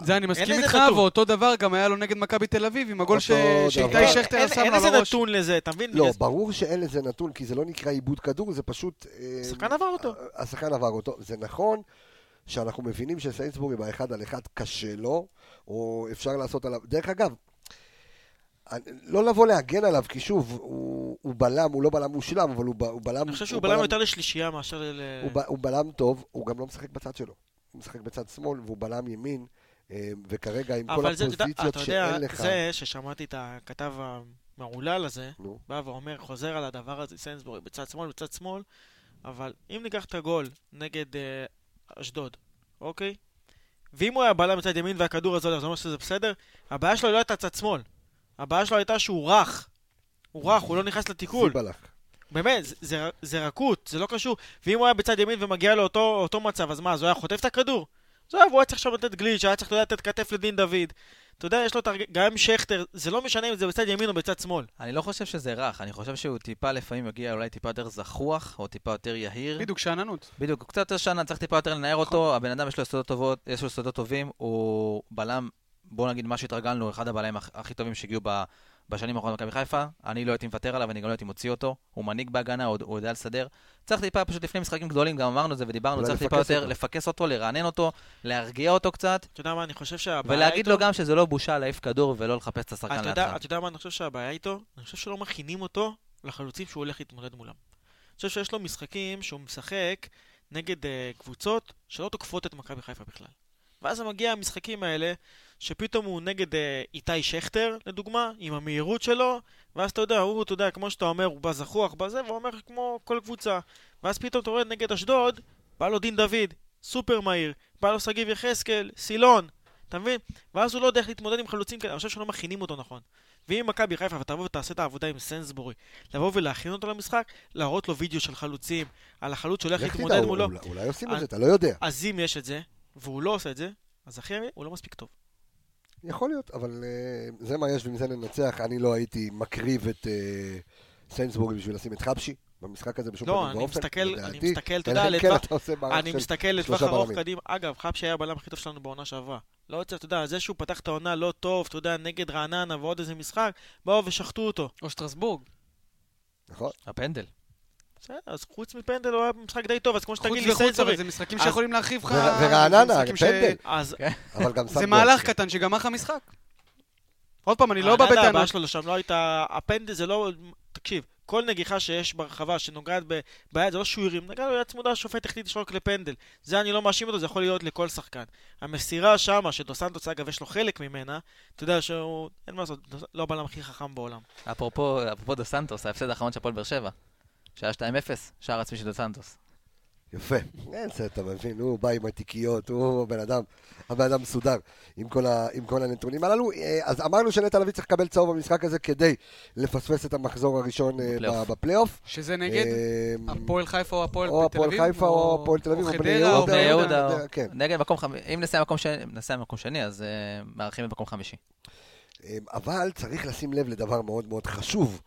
זה אני מסכים איתך. ואותו דבר גם היה לו נגד מכבי תל אביב, עם הגול שאיתי. שכטר אין- שם אין לו איזה על הראש. נתון לזה, אתה מבין? לא, ברור שאין לזה נתון, כי זה לא נקרא עיבוד כדור, זה פשוט... אה, השחקן עבר אותו. השחקן עבר אותו. זה נכון שאנחנו מבינים שסיינסבורי באחד על אחד קשה לו, או אפשר לעשות עליו... דרך אגב, לא לבוא להגן עליו, כי שוב, הוא, הוא בלם, הוא לא בלם מושלם, אבל הוא, הוא בלם... אני חושב שהוא בלם יותר לשלישייה מאשר ל... הוא, ב- הוא בלם טוב, הוא גם לא משחק בצד שלו. הוא משחק בצד שמאל, והוא בלם ימין, אה, וכרגע עם כל אבל זה, אתה יודע- הפוזיציות אתה יודע, שאין לך... זה ששמעתי את הכתב המהולל הזה, נו, בא ואומר, חוזר על הדבר הזה, סנסבורי בצד שמאל, בצד שמאל, אבל אם ניקח את הגול נגד אה, אשדוד, אוקיי? ואם הוא היה בלם בצד ימין והכדור הזה, הולך, זה אומר שזה בסדר? הבעיה שלו לא הייתה צד שמאל. הבעיה שלו הייתה שהוא רך. הוא רך, הוא לא נכנס לתיקול. באמת, זה, זה, זה רכות, זה לא קשור. ואם הוא היה בצד ימין ומגיע לאותו אותו מצב, אז מה, אז הוא היה חוטף את הכדור? עזוב, הוא היה צריך עכשיו לתת גליץ', היה צריך לתת כתף לדין דוד. אתה יודע, יש לו את הרג... גם עם שכטר, זה לא משנה אם זה בצד ימין או בצד שמאל. אני לא חושב שזה רך, אני חושב שהוא טיפה לפעמים מגיע אולי טיפה יותר זחוח, או טיפה יותר יהיר. בדיוק, שאננות. בדיוק, הוא קצת יותר שנה, צריך טיפה יותר לנער אותו, הבן אדם יש לו יסודות טובות, יש לו יסודות טובים, הוא בלם, בוא נגיד מה שהתרגלנו, אחד הבלמים הכ- הכי טובים שהגיעו ב- בשנים האחרונות במכבי חיפה, אני לא הייתי מוותר עליו, אני גם לא הייתי מוציא אותו, הוא מנהיג בהגנה, הוא, הוא יודע לסדר. צריך טיפה, פשוט לפני משחקים גדולים, גם אמרנו את זה ודיברנו, צריך טיפה יותר אותו. לפקס אותו, לרענן אותו, להרגיע אותו קצת, אתה יודע מה, אני חושב שהבעיה ולהגיד איתו... לו גם שזה לא בושה להעיף כדור ולא לחפש את השחקן לידך. אתה יודע מה אני חושב שהבעיה איתו? אני חושב שלא מכינים אותו לחלוצים שהוא הולך להתמודד מולם. אני חושב שיש לו משחקים שהוא משחק נגד uh, קבוצות שלא תוקפות את מכבי חיפה בכלל. ואז מגיע המשחקים האלה, שפתאום הוא נגד uh, איתי שכטר, לדוגמה, עם המהירות שלו, ואז אתה יודע, הוא, אתה יודע, כמו שאתה אומר, הוא בא זחוח בזה, והוא אומר כמו כל קבוצה. ואז פתאום אתה רואה נגד אשדוד, בא לו דין דוד, סופר מהיר, בא לו שגיב יחזקאל, סילון, אתה מבין? ואז הוא לא יודע איך להתמודד עם חלוצים כאלה, אני חושב שלא מכינים אותו נכון. ואם מכבי חיפה ותבוא ותעשה את העבודה עם סנסבורי, לבוא ולהכין אותו למשחק, להראות לו וידאו של חלוצים, על החלוץ שהולך לך להתמודד מולו, אולי- אולי עושים את זה, אתה לא יודע. אז אם יש את זה, והוא לא עושה את זה, אז אחי, הוא לא מספיק טוב. יכול להיות, אבל אה, זה מה יש ועם זה ננצח. אני לא הייתי מקריב את אה, סיינסבורי בשביל לשים את חבשי. במשחק הזה בשום לא, פנים אני ואופן, מסתכל, אני. מסתכל, אתה יודע, כן לטווח- מערך אני מסתכל לטווח ארוך. קדימה. אגב, חפשי היה הבלם הכי טוב שלנו בעונה שעברה. לא רוצה, אתה יודע, זה שהוא פתח את העונה לא טוב, אתה יודע, נגד רעננה ועוד איזה משחק, באו ושחטו אותו. או שטרסבורג. נכון? הפנדל. בסדר, אז חוץ מפנדל הוא היה במשחק די טוב, אז כמו חוץ שתגיד לי וחוץ, אבל. זה משחקים שיכולים להרחיב לך... ור- ורעננה, פנדל. אז אבל גם שם זה. מהלך קטן שגמר לך משחק. עוד פעם, אני לא בא רעננה, הבעיה בטענות. שלו לשם לא הייתה... הפנדל זה לא... תקשיב, כל נגיחה שיש ברחבה שנוגעת ב- ביד, זה לא שהוא הרים, נגע לו יד צמודה, השופט החליט לשרוק לפנדל. זה אני לא מאשים אותו, זה יכול להיות לכל שחקן. המסירה שמה, שדו סנטוס אגב יש לו חלק ממנה, אתה יודע שהוא... אין מה לעשות, לא הבלם הכי חכם בעולם. אפרופו, אפרופו דו סנטוס, ההפסד האחרון של הפועל באר שבע. שהיה 2-0, שער עצמי של דו סנטוס. יפה. אין זה, אתה מבין, הוא בא עם התיקיות, הוא הבן אדם, הבן אדם מסודר עם כל, ה, עם כל הנתונים הללו. אה, אז אמרנו שנטע לביא צריך לקבל צהוב במשחק הזה כדי לפספס את המחזור הראשון אה, בפלייאוף. שזה נגד אה, הפועל חיפה או הפועל או תל הפועל אביב? חיפה או הפועל תל אביב או בני יהודה. או או בני יהודה, או- כן. נגד מקום חמישי, אם נסיים מקום שני, אז אה, מארחים במקום חמישי. אה, אבל צריך לשים לב לדבר מאוד מאוד חשוב,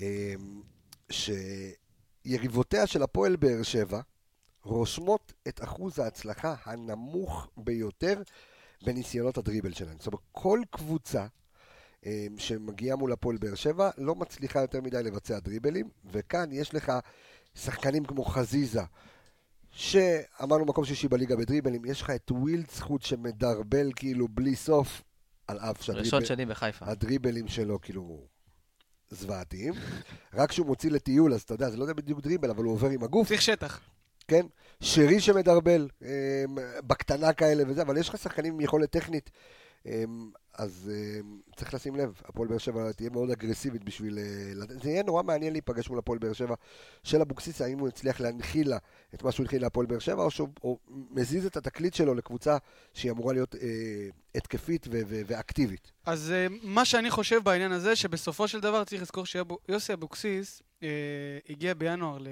אה, שיריבותיה של הפועל באר שבע רושמות את אחוז ההצלחה הנמוך ביותר בניסיונות הדריבל שלהן. זאת אומרת, כל קבוצה אה, שמגיעה מול הפועל באר שבע לא מצליחה יותר מדי לבצע דריבלים, וכאן יש לך שחקנים כמו חזיזה, שאמרנו מקום שישי בליגה בדריבלים, יש לך את וילדזכות שמדרבל כאילו בלי סוף, על אף שהדריבל... ראשון שני בחיפה. הדריבלים שלו כאילו זוועתיים. רק כשהוא מוציא לטיול, אז אתה יודע, זה לא יודע בדיוק דריבל, אבל הוא עובר עם הגוף, צריך שטח. כן? שרי שמדרבל, אמ, בקטנה כאלה וזה, אבל יש לך שחקנים עם יכולת טכנית. אמ, אז אמ, צריך לשים לב, הפועל באר שבע תהיה מאוד אגרסיבית בשביל... אה, זה יהיה נורא מעניין להיפגש מול הפועל באר שבע של אבוקסיס, האם הוא הצליח להנחיל לה את מה שהוא הנחיל להפועל באר שבע, או שהוא מזיז את התקליט שלו לקבוצה שהיא אמורה להיות אה, התקפית ו- ו- ואקטיבית. אז אה, מה שאני חושב בעניין הזה, שבסופו של דבר צריך לזכור שיוסי אבוקסיס אה, הגיע בינואר ל-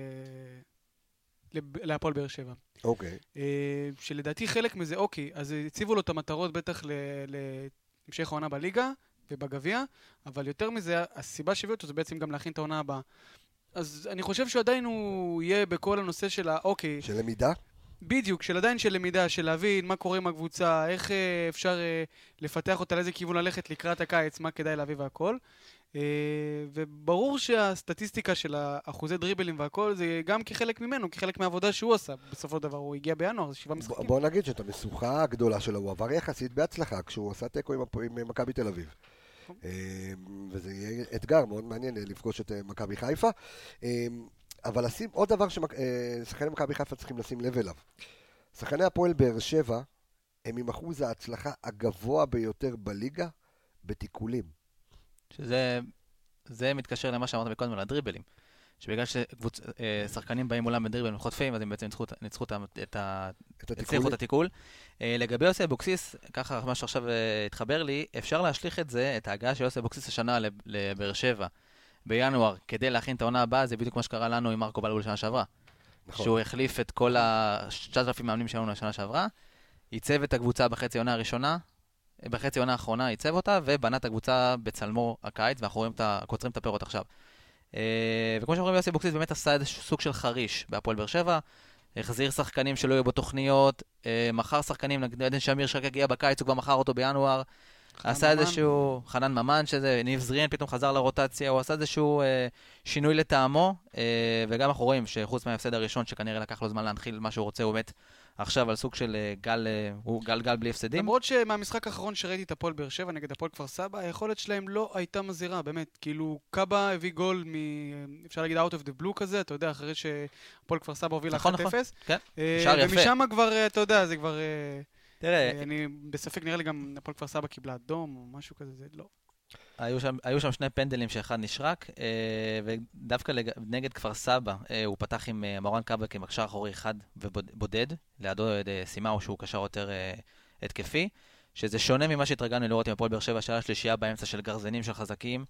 להפועל באר שבע. אוקיי. אה, שלדעתי חלק מזה, אוקיי, אז הציבו לו את המטרות בטח להמשך העונה בליגה ובגביע, אבל יותר מזה, הסיבה שהביאו אותו זה בעצם גם להכין את העונה הבאה. אז אני חושב שעדיין הוא יהיה בכל הנושא של האוקיי, של למידה? בדיוק, של עדיין של למידה, של להבין מה קורה עם הקבוצה, איך אה, אפשר אה, לפתח אותה, לאיזה כיוון ללכת לקראת הקיץ, מה כדאי להביא והכל. אה, וברור שהסטטיסטיקה של האחוזי דריבלים והכל, זה גם כחלק ממנו, כחלק מהעבודה שהוא עשה. בסופו של דבר הוא הגיע בינואר, זה שבעה משחקים. בוא נגיד שאת המשוכה הגדולה שלו הוא עבר יחסית בהצלחה כשהוא עשה תיקו עם עם מכבי תל אביב. אה, וזה יהיה אתגר מאוד מעניין אה, לפגוש את אה, מכבי חיפה. אה, אבל לשים עוד דבר ששחקני מכבי חיפה צריכים לשים לב אליו. שחקני הפועל באר שבע הם עם אחוז ההצלחה הגבוה ביותר בליגה בתיקולים. שזה זה מתקשר למה שאמרת מקודם על הדריבלים. שבגלל ששחקנים באים מולם בדריבלים וחוטפים, אז הם בעצם ניצחו, ניצחו את את. את הצליחו. את התיקול. אה, לגבי יוסי אבוקסיס, ככה מה שעכשיו אה, התחבר לי, אפשר להשליך את זה, את ההגעה של יוסי אבוקסיס השנה לב- לבאר שבע בינואר, כדי להכין את העונה הבאה, זה בדיוק מה שקרה לנו עם מרקו בלבול שנה שעברה. נכון. שהוא החליף את כל ה-9,000 מאמנים שהיו לנו לשנה שעברה, ייצב את הקבוצה בחצי עונה הראשונה, בחצי עונה האחרונה ייצב אותה, ובנה את הקבוצה בצלמו הקיץ, ואנחנו רואים את ה... קוצרים את הפירות עכשיו. אה, וכמו שאומרים, יוסי אבוקסיס באמת עשה איזשהו סוג של חריש בהפועל באר שבע, החזיר שחקנים שלא היו בתוכניות, אה, מכר שחקנים, נגיד עדן שמיר שרק הגיע בקיץ, הוא כבר מכר אותו בינואר. עשה. איזשהו, חנן ממן, שזה, ניב זריאן פתאום חזר לרוטציה, הוא עשה איזשהו אה, שינוי לטעמו, אה, וגם אנחנו רואים שחוץ מההפסד הראשון, שכנראה לקח לו זמן להנחיל מה שהוא רוצה, הוא באמת עכשיו על סוג של אה, גל, אה, הוא גל גל בלי הפסדים. למרות שמהמשחק האחרון שראיתי את הפועל באר שבע נגד הפועל כפר סבא, היכולת שלהם לא הייתה מזהירה, באמת. כאילו, קאבה הביא גול מ... אפשר להגיד out of the blue כזה, אתה יודע, אחרי שהפועל כפר סבא הוביל 1-0. נכון, נכון, כן. אה, שער יפה. ומשם כבר, אה, אתה יודע, זה כבר... אה, תראה, אה, אני בספק, נראה לי גם הפועל כפר סבא קיבלה אדום או משהו כזה, זה לא. היו שם, היו שם שני פנדלים שאחד נשרק, אה, ודווקא לג... נגד כפר סבא אה, הוא פתח עם אה, מורן קאבה כמקשר אחורי אחד ובודד, לידו סימאו שהוא קשר יותר התקפי, שזה שונה ממה שהתרגלנו לראות עם הפועל באר שבע, שהיה שלישייה באמצע של גרזנים של חזקים.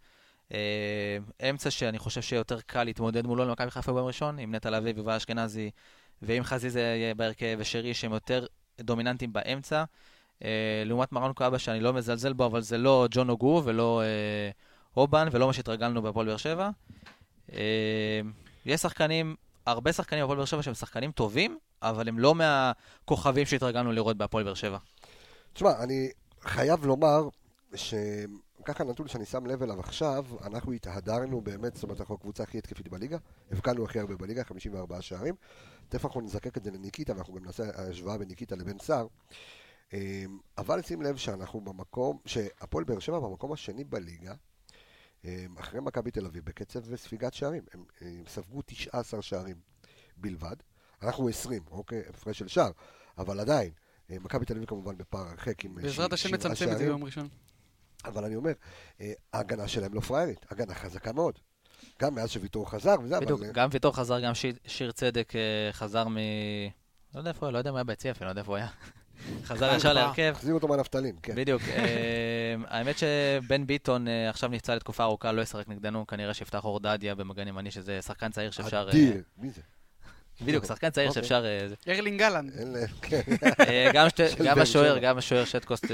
אמצע שאני חושב שיותר קל להתמודד מולו למכבי חיפה ביום ראשון, עם נטע לביא ויובל אשכנזי, ועם חזיזה בהרכב ושרי שהם יותר דומיננטיים באמצע. אה, לעומת מרן קאבה שאני לא מזלזל בו, אבל זה לא ג'ון אוגו ולא אה, אובן ולא מה שהתרגלנו בהפועל באר שבע. אה, יש שחקנים, הרבה שחקנים בהפועל באר שבע שהם שחקנים טובים, אבל הם לא מהכוכבים שהתרגלנו לראות בהפועל באר שבע. תשמע, אני חייב לומר שככה נתון שאני שם לב אליו עכשיו, אנחנו התהדרנו באמת, זאת אומרת, אנחנו הקבוצה הכי התקפית בליגה, הבקענו הכי הרבה בליגה, 54 שערים. תכף אנחנו נזקק את זה לניקיטה, ואנחנו גם נעשה השוואה בין ניקיטה לבין סער. אמ, אבל שים לב שאנחנו במקום, שהפועל באר שבע במקום השני בליגה, אמ, אחרי מכבי תל אביב, בקצב ספיגת שערים. הם, הם ספגו 19 שערים בלבד. אנחנו 20, אוקיי? הפרש של שער. אבל עדיין, אה, מכבי תל אביב כמובן בפער הרחק עם בעזרת ש- השם שבעה נצמצם את זה שערים. ביום ראשון. אבל אני אומר, אה, ההגנה שלהם לא פראיירית, הגנה חזקה מאוד. גם מאז שוויתור חזר וזה, בדיוק, אבל... גם ויטור חזר, גם שיר- שיר צדק אה, חזר מ... לא יודע איפה הוא היה, לא יודע אם הוא היה ביציע אפילו, לא יודע איפה הוא היה. חזר ישר. להרכב. החזיר אותו מהנפתלין, כן. בדיוק. אה, האמת שבן ביטון אה, עכשיו נפצע לתקופה ארוכה, לא ישחק נגדנו, כנראה שיפתח אורדדיה במגן ימני, שזה שחקן צעיר שאפשר... אה, אדיר. מי זה? בדיוק, שחקן צעיר אוקיי. שאפשר... ארלינג להם, כן. אה, גם השוער. גם השוער שטקוסט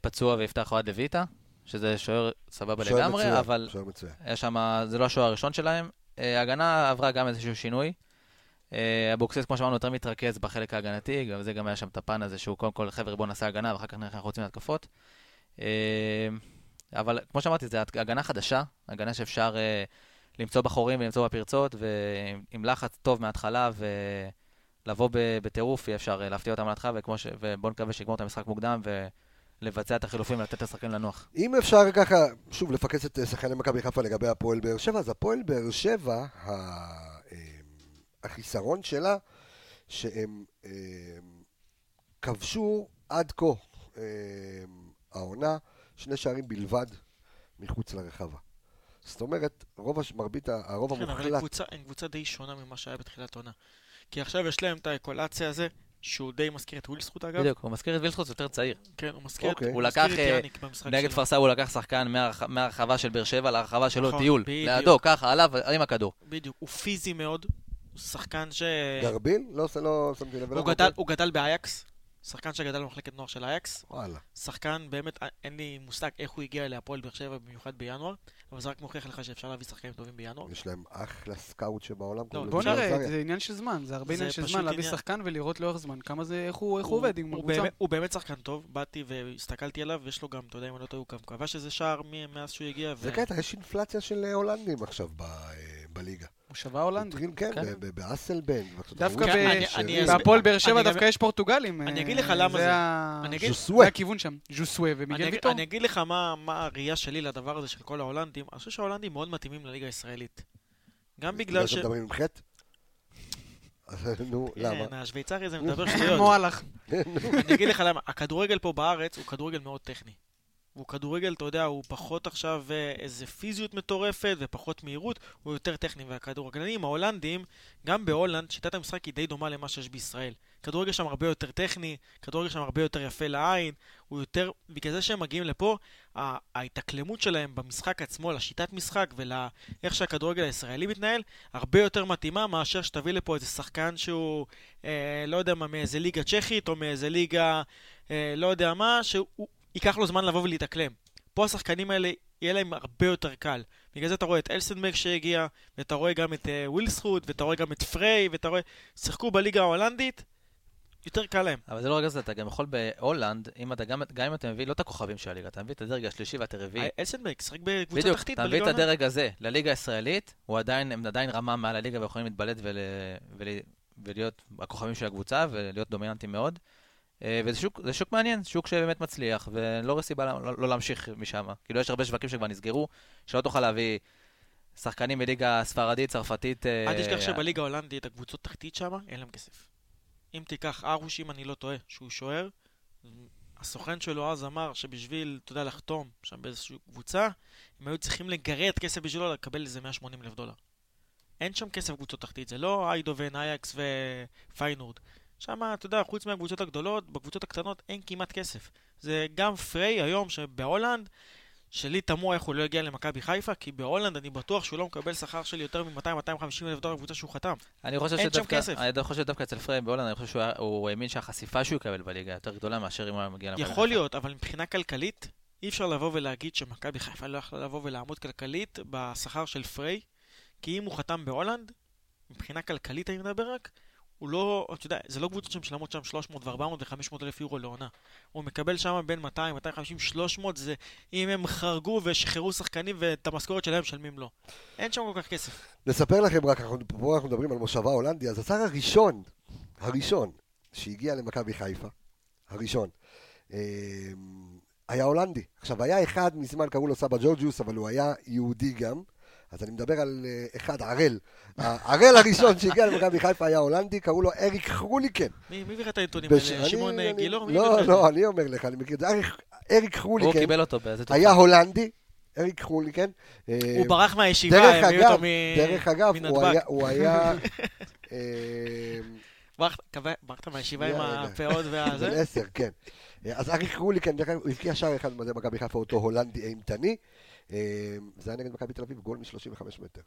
פצוע ויפתח אוהד לויטה, שזה שוער סבבה לגמרי, אבל שוער מצוין. זה לא השוער הראשון שלהם. ההגנה עברה גם איזשהו שינוי. אה, אבוקסיס, כמו שאמרנו, יותר מתרכז בחלק ההגנתי, גם זה גם היה שם את הפן הזה שהוא קודם כל, חבר'ה, בואו נעשה הגנה, ואחר כך נראה איך אנחנו רוצים להתקפות. אה, אבל כמו שאמרתי, זו הגנה חדשה, הגנה שאפשר אה, למצוא בחורים ולמצוא בפרצות, ועם לחץ טוב מההתחלה, ולבוא בטירוף, יהיה אפשר אה, להפתיע אותם מההתחלה, ש- ובואו נקווה שיגמור את המשחק מוקדם, ולבצע את החילופים ולתת לשחקנים לנוח. אם אפשר ככה, שוב, לפקס את אה, שחקני מכבי חיפה לגבי הפועל באר שבע, אז הפועל באר שבע, אה, החיסרון שלה, שהם אה, כבשו עד כה אה, העונה שני שערים בלבד מחוץ לרחבה. זאת אומרת, רוב, הש- מרבית, ה- הרוב כן, אבל הם המוחלט, קבוצה- הם קבוצה די שונה ממה שהיה בתחילת עונה. כי עכשיו יש להם את האקולציה הזה, שהוא די מזכיר את ווילסחוט אגב. בדיוק, הוא מזכיר את וילסחוט יותר צעיר. כן, הוא מזכיר את אוקיי. הוא לקח, את אה, יאניק במשחק נגד. כפר סבא הוא לקח שחקן מהרח- מהרחבה של באר שבע לרחבה שלו, נכון, טיול. בדיוק. לידו, ככה, עליו, עם הכדור. בדיוק, הוא פיזי מאוד, שחקן ש... גרביל? לא, לא שמתי לב. הוא. גדל- הוא גדל באייקס, שחקן שגדל במחלקת נוער של אייאקס. וואלה. שחקן, באמת, אה, אין לי מושג איך הוא הגיע להפועל באר שבע, במיוחד בינואר, אבל זה רק מוכיח לך שאפשר להביא שחקנים טובים בינואר. יש להם אחלה scout שבעולם. לו בוא נראה. זה עניין של זמן, זה הרבה עניין של זמן להביא עניין. שחקן ולראות לאורך זמן כמה זה, איך הוא איך הוא הוא- עובד עם הוא הקבוצה. באמת- הוא באמת שחקן טוב, באתי והסתכלתי עליו, ויש לו גם, אתה יודע אם אני לא טועה, הוא גם כבש איזה שער מאז שהוא הגיע. זה ו- קטע, יש אינפלציה של הולנדים עכשיו ב- אה, בליגה. מושבה הולנדית. התחיל, כן, כן. ב- ב- באסלבנק. דווקא אני-. אני בהפועל באר שבע אני דווקא יש פורטוגלים. אני אה, אגיד לך למה זה. אני ז'וסווה. זה הכיוון שם, ז'וסווה אני ומיגל ויטור. אני אגיד לך מה הראייה שלי לדבר הזה של כל ההולנדים. אני חושב שההולנדים מאוד מתאימים לליגה הישראלית. גם בגלל ש... מדברים עם חטא? נו, למה? כן, השוויצרי זה מדבר שטויות. מועלך. אני אגיד לך למה, הכדורגל פה בארץ הוא כדורגל מאוד טכני. הוא כדורגל, אתה יודע, הוא פחות עכשיו אה, איזה פיזיות מטורפת ופחות מהירות, הוא יותר טכני. והכדורגלנים ההולנדים, גם בהולנד, שיטת המשחק היא די דומה למה שיש בישראל. כדורגל שם הרבה יותר טכני, כדורגל שם הרבה יותר יפה לעין, הוא יותר, בגלל זה שהם מגיעים לפה, ההתאקלמות שלהם במשחק עצמו, לשיטת משחק ולאיך שהכדורגל הישראלי מתנהל, הרבה יותר מתאימה מאשר שתביא לפה איזה שחקן שהוא, אה, לא יודע מה, מאיזה ליגה צ'כית או מאיזה ליגה, אה, לא יודע מה, שהוא ייקח לו זמן לבוא ולהתאקלם. פה השחקנים האלה, יהיה להם הרבה יותר קל. בגלל זה אתה רואה את אלסנברג שהגיע, ואתה רואה גם את ווילסחוט, ואתה רואה גם את פריי, ואתה רואה... שיחקו בליגה ההולנדית, יותר קל להם. אבל זה לא רק זה, אתה גם יכול בהולנד, אם אתה גם, גם אם אתה מביא לא את הכוכבים של הליגה, אתה מביא את הדרג השלישי ואת הרביעי. אה, אלסנברג שיחק בקבוצה בדיוק, תחתית אתה מביא את. הדרג הזה לליגה הישראלית, הוא עדיין, הם עדיין רמה מעל הליגה ויכולים להתבלט ול, ול, ולהיות הכוכבים של הקבוצה ולהיות דומיננטיים מאוד. אה, וזה שוק, שוק מעניין, שוק שבאמת מצליח, ולא רואה סיבה לא, לא להמשיך משם. כאילו, יש הרבה שווקים שכבר נסגרו, שלא תוכל להביא שחקנים מליגה ספרדית, צרפתית. אה, אל תשכח שבליגה ההולנדית, הקבוצות תחתית שם, אין להם כסף. אם תיקח ארוש, אם אני לא טועה, שהוא שוער, הסוכן שלו אז אמר שבשביל, אתה יודע, לחתום שם באיזושהי קבוצה, הם היו צריכים לגרד כסף בשבילו לקבל איזה 180 אלף דולר. אין שם כסף בקבוצות תחתית, זה לא איידובן, אייקס ופיינורד. שם, אתה יודע, חוץ מהקבוצות הגדולות, בקבוצות הקטנות אין כמעט כסף. זה גם פריי היום, שבהולנד, שלי תמוה איך הוא לא הגיע למכבי חיפה, כי בהולנד אני בטוח שהוא לא מקבל שכר של יותר מ-200-250 אלף דולר בקבוצה שהוא חתם. אני חושב אין שם שדווקא, כסף. אני חושב שדווקא אצל פריי בהולנד, אני חושב שהוא האמין שהחשיפה שהוא יקבל בליגה יותר גדולה מאשר אם הוא היה מגיע למכבי יכול חיפה. להיות, אבל מבחינה כלכלית, אי אפשר לבוא ולהגיד שמכבי חיפה לא יכלה לבוא ולעמוד כלכלית בשכר של פריי, כי אם הוא חתם בהולנד, מבחינה כלכלית אני מדבר רק, הוא לא, אתה יודע, זה לא קבוצות שמשלמות שם 300 ו-400 ו-500 אלף יורו לעונה. הוא מקבל שם בין 200, 250, 300, זה אם הם חרגו ושחררו שחקנים ואת המשכורת שלהם משלמים לו. אין שם כל כך כסף. נספר לכם רק, אנחנו, פה אנחנו מדברים על מושבה הולנדי, אז הזר הראשון, הראשון, שהגיע למכבי חיפה, הראשון, אה, היה הולנדי. עכשיו, היה אחד מזמן, קראו לו סבא ג'ורג'יוס, אבל הוא היה יהודי גם. אז אני מדבר על אה, אחד, הראל. הראל הראשון שהגיע למכבי חיפה היה הולנדי, קראו לו אריק חרוליקן. מי מי הביא לך את הנתונים בש- האלה? אני- שמעון אה, אני- גילאור? הביא לא, זה? לא, אני אומר לך, אני מכיר את זה. אריק- אריק הוא חרוליקן קיבל אותו באיזה. היה הולנדי, אריק חרוליקן. אה, הוא ברח מהישיבה, דרך הביאו אותו אגב, מ- דרך אגב, הוא מנתב"ג. היה- ברחת- מהישיבה עם. הפאות בן והזה? עשר, כן. אז אריק חרוליקן, דרך אגב, הוא הבקיע שער אחד במדי מכבי חיפה, אותו הולנדי אימתני. אה, זה היה נגד מכבי תל אביב, גול מ-35 מטר.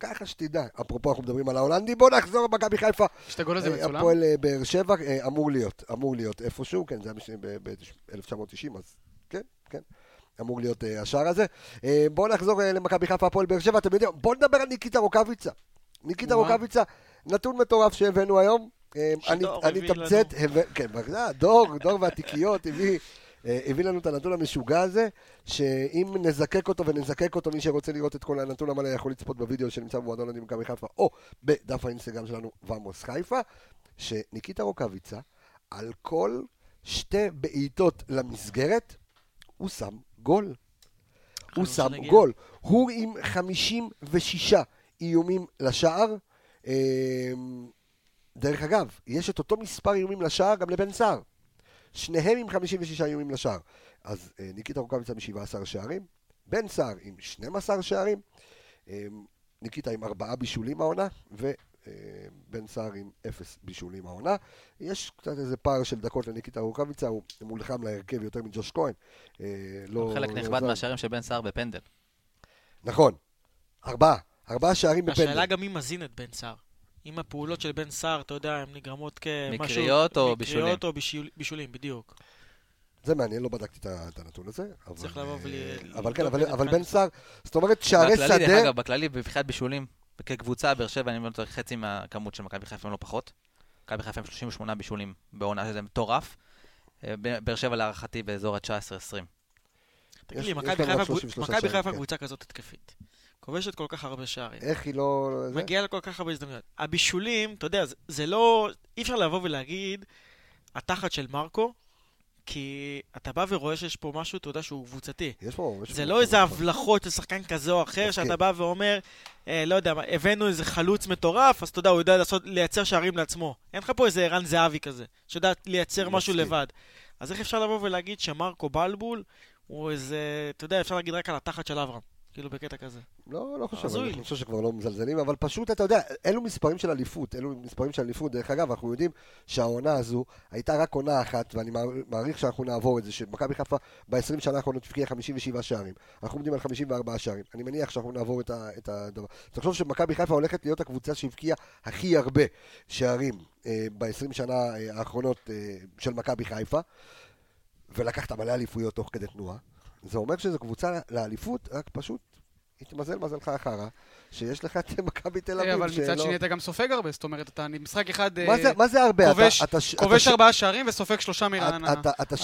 ככה שתדע. אפרופו, אנחנו מדברים על ההולנדי, בואו נחזור למכבי חיפה. שהגול הזה אה, מצולם? הפועל אה, באר שבע, אמור להיות, אמור להיות איפשהו, כן, זה היה ב-1990, אז כן, כן. אמור להיות השער הזה. בואו נחזור למכבי חיפה, הפועל באר שבע, אתם יודעים, בואו נדבר על ניקיטה רוקאביצה. ניקיטה. רוקאביצה, נתון מטורף שהבאנו היום. אני אתמצת, כן, דור, דור והתיקיות הביא... אה, הביא לנו את הנתון המשוגע הזה, שאם נזקק אותו ונזקק אותו, מי שרוצה לראות את כל הנתון המלא יכול לצפות בווידאו שנמצא במועדון אוהדים מכבי חיפה, או בדף האינסטגרם שלנו, ועמוס חיפה, שניקיטה רוקאביצה, על כל שתי בעיטות למסגרת, הוא שם גול. הוא שם שנגיע. גול. הוא עם 56 איומים לשער. אה, דרך אגב, יש את אותו מספר איומים לשער גם לבן סער. שניהם עם 56 איומים לשער. אז אה, ניקיטה רוקאביצה מ-17 שערים, בן סער עם 12 שערים, אה, ניקיטה עם 4 בישולים העונה, ובן סער עם 0 בישולים העונה. יש קצת איזה פער של דקות לניקיטה רוקאביצה, הוא מולחם להרכב יותר מג'וש כהן. אה, לא, חלק לא נכבד. מהשערים של בן סער בפנדל. נכון, ארבעה, ארבעה שערים בפנדל. השאלה גם מי מזין את בן סער. אם הפעולות של בן סער, אתה יודע, הן נגרמות כמשהו... מקריות או בישולים? מקריות או בישול- בישולים, בדיוק. זה מעניין, לא בדקתי את הנתון הזה. אבל, צריך לבוא ול- אה, אבל כן, את אבל, אבל בן סער, זאת אומרת שערי בכללי, דרך שדה, אגב, בכללי, מבחינת בישולים, כקבוצה, באר שבע, אני לא טועה, חצי מהכמות של מכבי חיפה, אם לא פחות. מכבי חיפה עם 38 בישולים בעונה, שזה מטורף. אה, באר שבע להערכתי באזור ה-19-20. תגיד לי, מכבי לנו רק חיפה- 33 מכבי שערים, חיפה כן. קבוצה כזאת התקפית. כובשת כל כך הרבה שערים. איך היא לא... מגיעה לכל כך הרבה הזדמנויות. הבישולים, אתה יודע, זה, זה לא... אי אפשר לבוא ולהגיד, התחת של מרקו, כי אתה בא ורואה שיש פה משהו, אתה יודע, שהוא קבוצתי. יש פה... יש זה פה- לא איזה הבלחות של שחקן כזה או אחר. שאתה בא ואומר, אה, לא יודע, הבאנו איזה חלוץ מטורף, אז אתה יודע, הוא יודע לעשות, לייצר שערים לעצמו. אין לך פה איזה ערן זהבי כזה, שיודע לייצר משהו מסכים. לבד. אז איך אפשר לבוא ולהגיד שמרקו בלבול הוא איזה, אתה יודע, אפשר להגיד רק על התחת של אברהם. כאילו בקטע כזה. לא, לא חושב. אני חושב שכבר לא מזלזלים, אבל פשוט, אתה יודע, אלו מספרים של אליפות, אלו מספרים של אליפות. דרך אגב, אנחנו יודעים שהעונה הזו הייתה רק עונה אחת, ואני מער- מעריך שאנחנו נעבור את זה, שמכבי חיפה ב-20 שנה האחרונות הבקיעה 57 שערים. אנחנו עומדים על 54 שערים. אני מניח שאנחנו נעבור את, ה, את הדבר. תחשוב שמכבי חיפה הולכת להיות הקבוצה שהבקיעה הכי הרבה שערים אה, ב-20 שנה אה, האחרונות אה, של מכבי חיפה, ולקחת מלא אליפויות תוך כדי תנועה. זה אומר שזו קבוצה לאליפות, רק פשוט התמזל מזלך אחרה, שיש לך את מכבי תל אה, אביב, אבל מצד שני אתה גם סופג הרבה, זאת אומרת, אתה משחק אחד אה, מה זה- זה הרבה? כובש- ארבעה שערים וסופג שלושה מרעננה.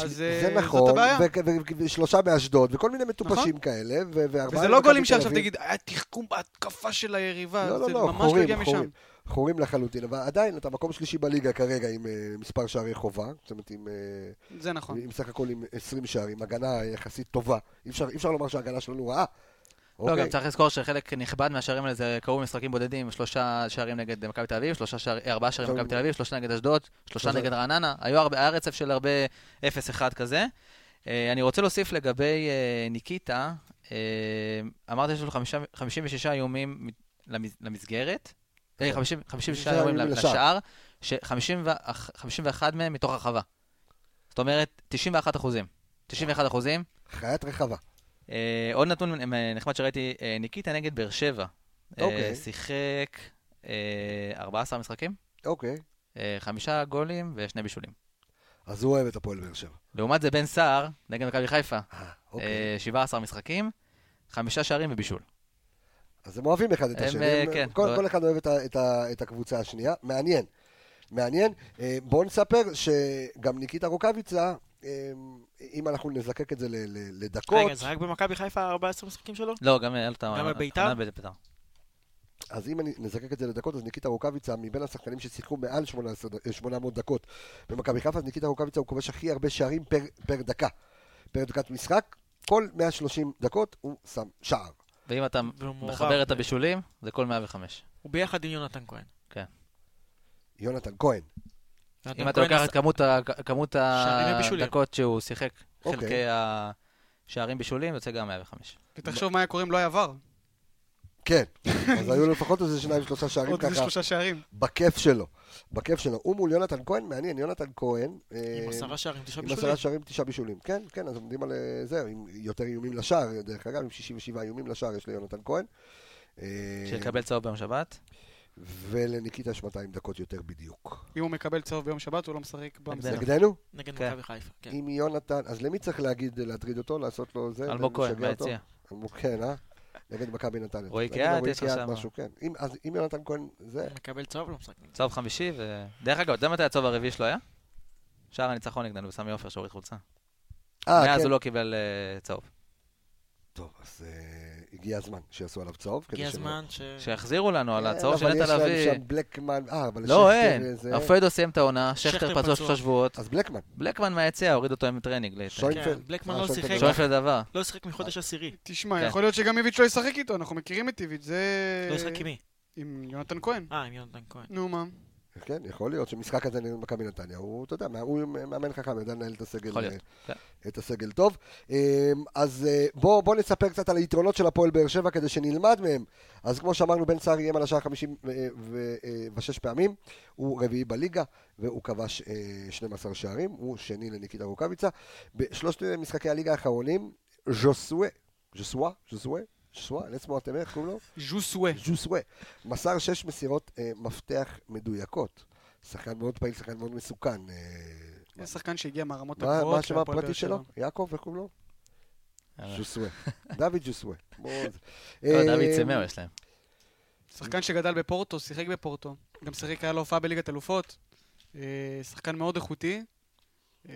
זה אה, נכון, ושלושה מאשדוד, וכל מיני מטופשים נכון. כאלה, וזה לא גולים שעכשיו. תגיד, היה תחכום בהתקפה של היריבה, לא, לא, זה לא, ממש לא הגיע חורים, משם. חורים. לחלוטין, אבל עדיין אתה מקום שלישי בליגה כרגע עם אה, מספר שערי חובה, זאת אומרת עם, אה, זה נכון. עם סך הכל עם 20 שערים, הגנה יחסית טובה, אי אפשר אי אפשר לומר שההגנה שלנו רעה. לא, אוקיי? גם צריך לזכור שחלק נכבד מהשערים האלה זה קרו במשחקים בודדים, שלושה שערים נגד מכבי תל אביב, שלושה שער- ארבעה שערים עכשיו- נגד מכבי תל אביב, שלושה נגד אשדוד, שלושה נגד רעננה, היה רצף של הרבה 0-1 כזה. אה, אני רוצה להוסיף לגבי אה, ניקיטה, אה, אמרת שיש לו חמישה- 56 איומים למסגרת, אה, 50 56 איומים איומים לשער. לשער, ש-51 מהם מתוך הרחבה. זאת אומרת, 91 אחוזים. 91 אחוזים. חיית רחבה. אה, עוד נתון אה, נחמד שראיתי, אה, ניקיטה נגד באר שבע. אה, אוקיי. שיחק אה, 14 משחקים, אוקיי, אה, חמישה גולים ושני בישולים. אז הוא אוהב את הפועל באר שבע. לעומת זה בן סער, נגד מכבי חיפה, אה, אוקיי. אה, 17 משחקים, חמישה שערים ובישול. אז הם אוהבים אחד את השני. אה, הם- כן. כל, לא- כל אחד אוהב את, ה- את, ה- את הקבוצה השנייה. מעניין. מעניין. אה, בואו נספר שגם ניקיטה רוקאביצה, אה, אם אנחנו נזקק את זה לדקות, רגע, זה רק במכבי חיפה 14 משחקים שלו? לא, גם בביתר? בביתר. אז אם אני נזקק את זה לדקות, אז ניקיטה רוקאביצה, מבין השחקנים ששיחקו מעל 18 ד- 800 דקות במכבי חיפה, אז ניקיטה רוקאביצה הוא כובש הכי הרבה שערים פר, פר דקה. פר דקת משחק, כל 130 דקות הוא שם שער. ואם אתה מחבר את הבישולים, זה כל 105. הוא ביחד עם יונתן כהן. יונתן כהן. אם אתה לוקח את כמות ה-. הדקות שהוא שיחק, אוקיי. חלקי השערים בישולים, יוצא גם 105. ותחשוב מה היה קורה אם לא היה עבר. כן, אז היו לו לפחות איזה שניים שלושה שערים עוד איזה ככה, שלושה שערים. בכיף שלו. בכיף שלו. הוא מול יונתן כהן, מעניין, יונתן כהן. אה, עם עשרה שערים, תשעה עם בישולים. עשרה שערים, תשעה בישולים. כן, כן, אז עומדים על אה, זה, עם יותר איומים לשער, דרך אגב, עם 67 איומים לשער יש ליונתן כהן. אה, שיקבל צהוב ביום שבת. ולניקיטה יש 200 דקות יותר בדיוק. אם הוא מקבל צהוב ביום שבת, הוא לא משחק במשחק. נגדנו. נגד כן. מכבי חיפה, כן. עם יונתן, אז למי צריך להגיד, להטריד אותו, לעשות לו זה? אלמוג כהן? ביציע. אלמוג כן, אה? נגד מכבי נתניה. רועי קיאט, יש קיאט, שם. משהו, כן. אם- אז אם יונתן כהן, זה... מקבל צהוב, לא משחק. צהוב חמישי, ו... דרך אגב, אתה יודע מתי הצהוב הרביעי שלו היה? שער הניצחון נגדנו בסמי עופר שהוריד חולצה. אה, מאז כן. הוא לא קיבל אה, צהוב. טוב, אז אה, הגיע הזמן שיעשו עליו צהוב. הגיע הזמן ש... שיחזירו לנו על כן, הצהוב של אבל נטע יש להם לביא. שם בלקמן, אה, אבל לא, אין. זה- אבדו סיים את העונה, שכטר פצוע. שלושה שבועות. אז בלקמן. בלקמן מהיציע, הוריד אותו עם טרנינג. שוינפלד. כן, בלקמן אה, לא שיחק. לא. שוינפלד עבר. לא שיחק מחודש עשירי. תשמע, כן. יכול להיות שגם איביץ' לא ישחק איתו, אנחנו מכירים את איביץ', זה... לא ישחק עם מי? עם יונתן כהן. אה, עם יונתן כהן. נו מה? כן, יכול להיות שמשחק הזה נגד מכבי נתניה, הוא, אתה יודע, הוא מאמן חכם, יודע לנהל את הסגל, אה, כן. את הסגל טוב. אה, אז אה, בואו בוא נספר קצת על היתרונות של הפועל באר שבע כדי שנלמד מהם. אז כמו שאמרנו, בן סער איים על השער 56 פעמים, הוא רביעי בליגה, והוא כבש אה, 12 שערים, הוא שני לניקיטה רוקאביצה. בשלושת משחקי הליגה האחרונים, ז'וסווה, ז'וסווה, ז'וסווה, ז'וסווה, לעצמו אתם איך קוראים לו? ז'וסווה. ז'וסווה, מסר שש מסירות אה, מפתח מדויקות. שחקן מאוד פעיל, שחקן מאוד מסוכן. אה, זה שחקן שהגיע מהרמות מה מה הגבוהות. השם הפרטי. שלו? יעקב, איך קוראים לו? אה, ז'וסווה. דוד ז'וסווה. לא, דוד אה, צמאו יש להם. שחקן שגדל בפורטו, שיחק בפורטו. גם שיחק, היה לו הופעה בליגת אלופות. אה, שחקן מאוד איכותי. אה,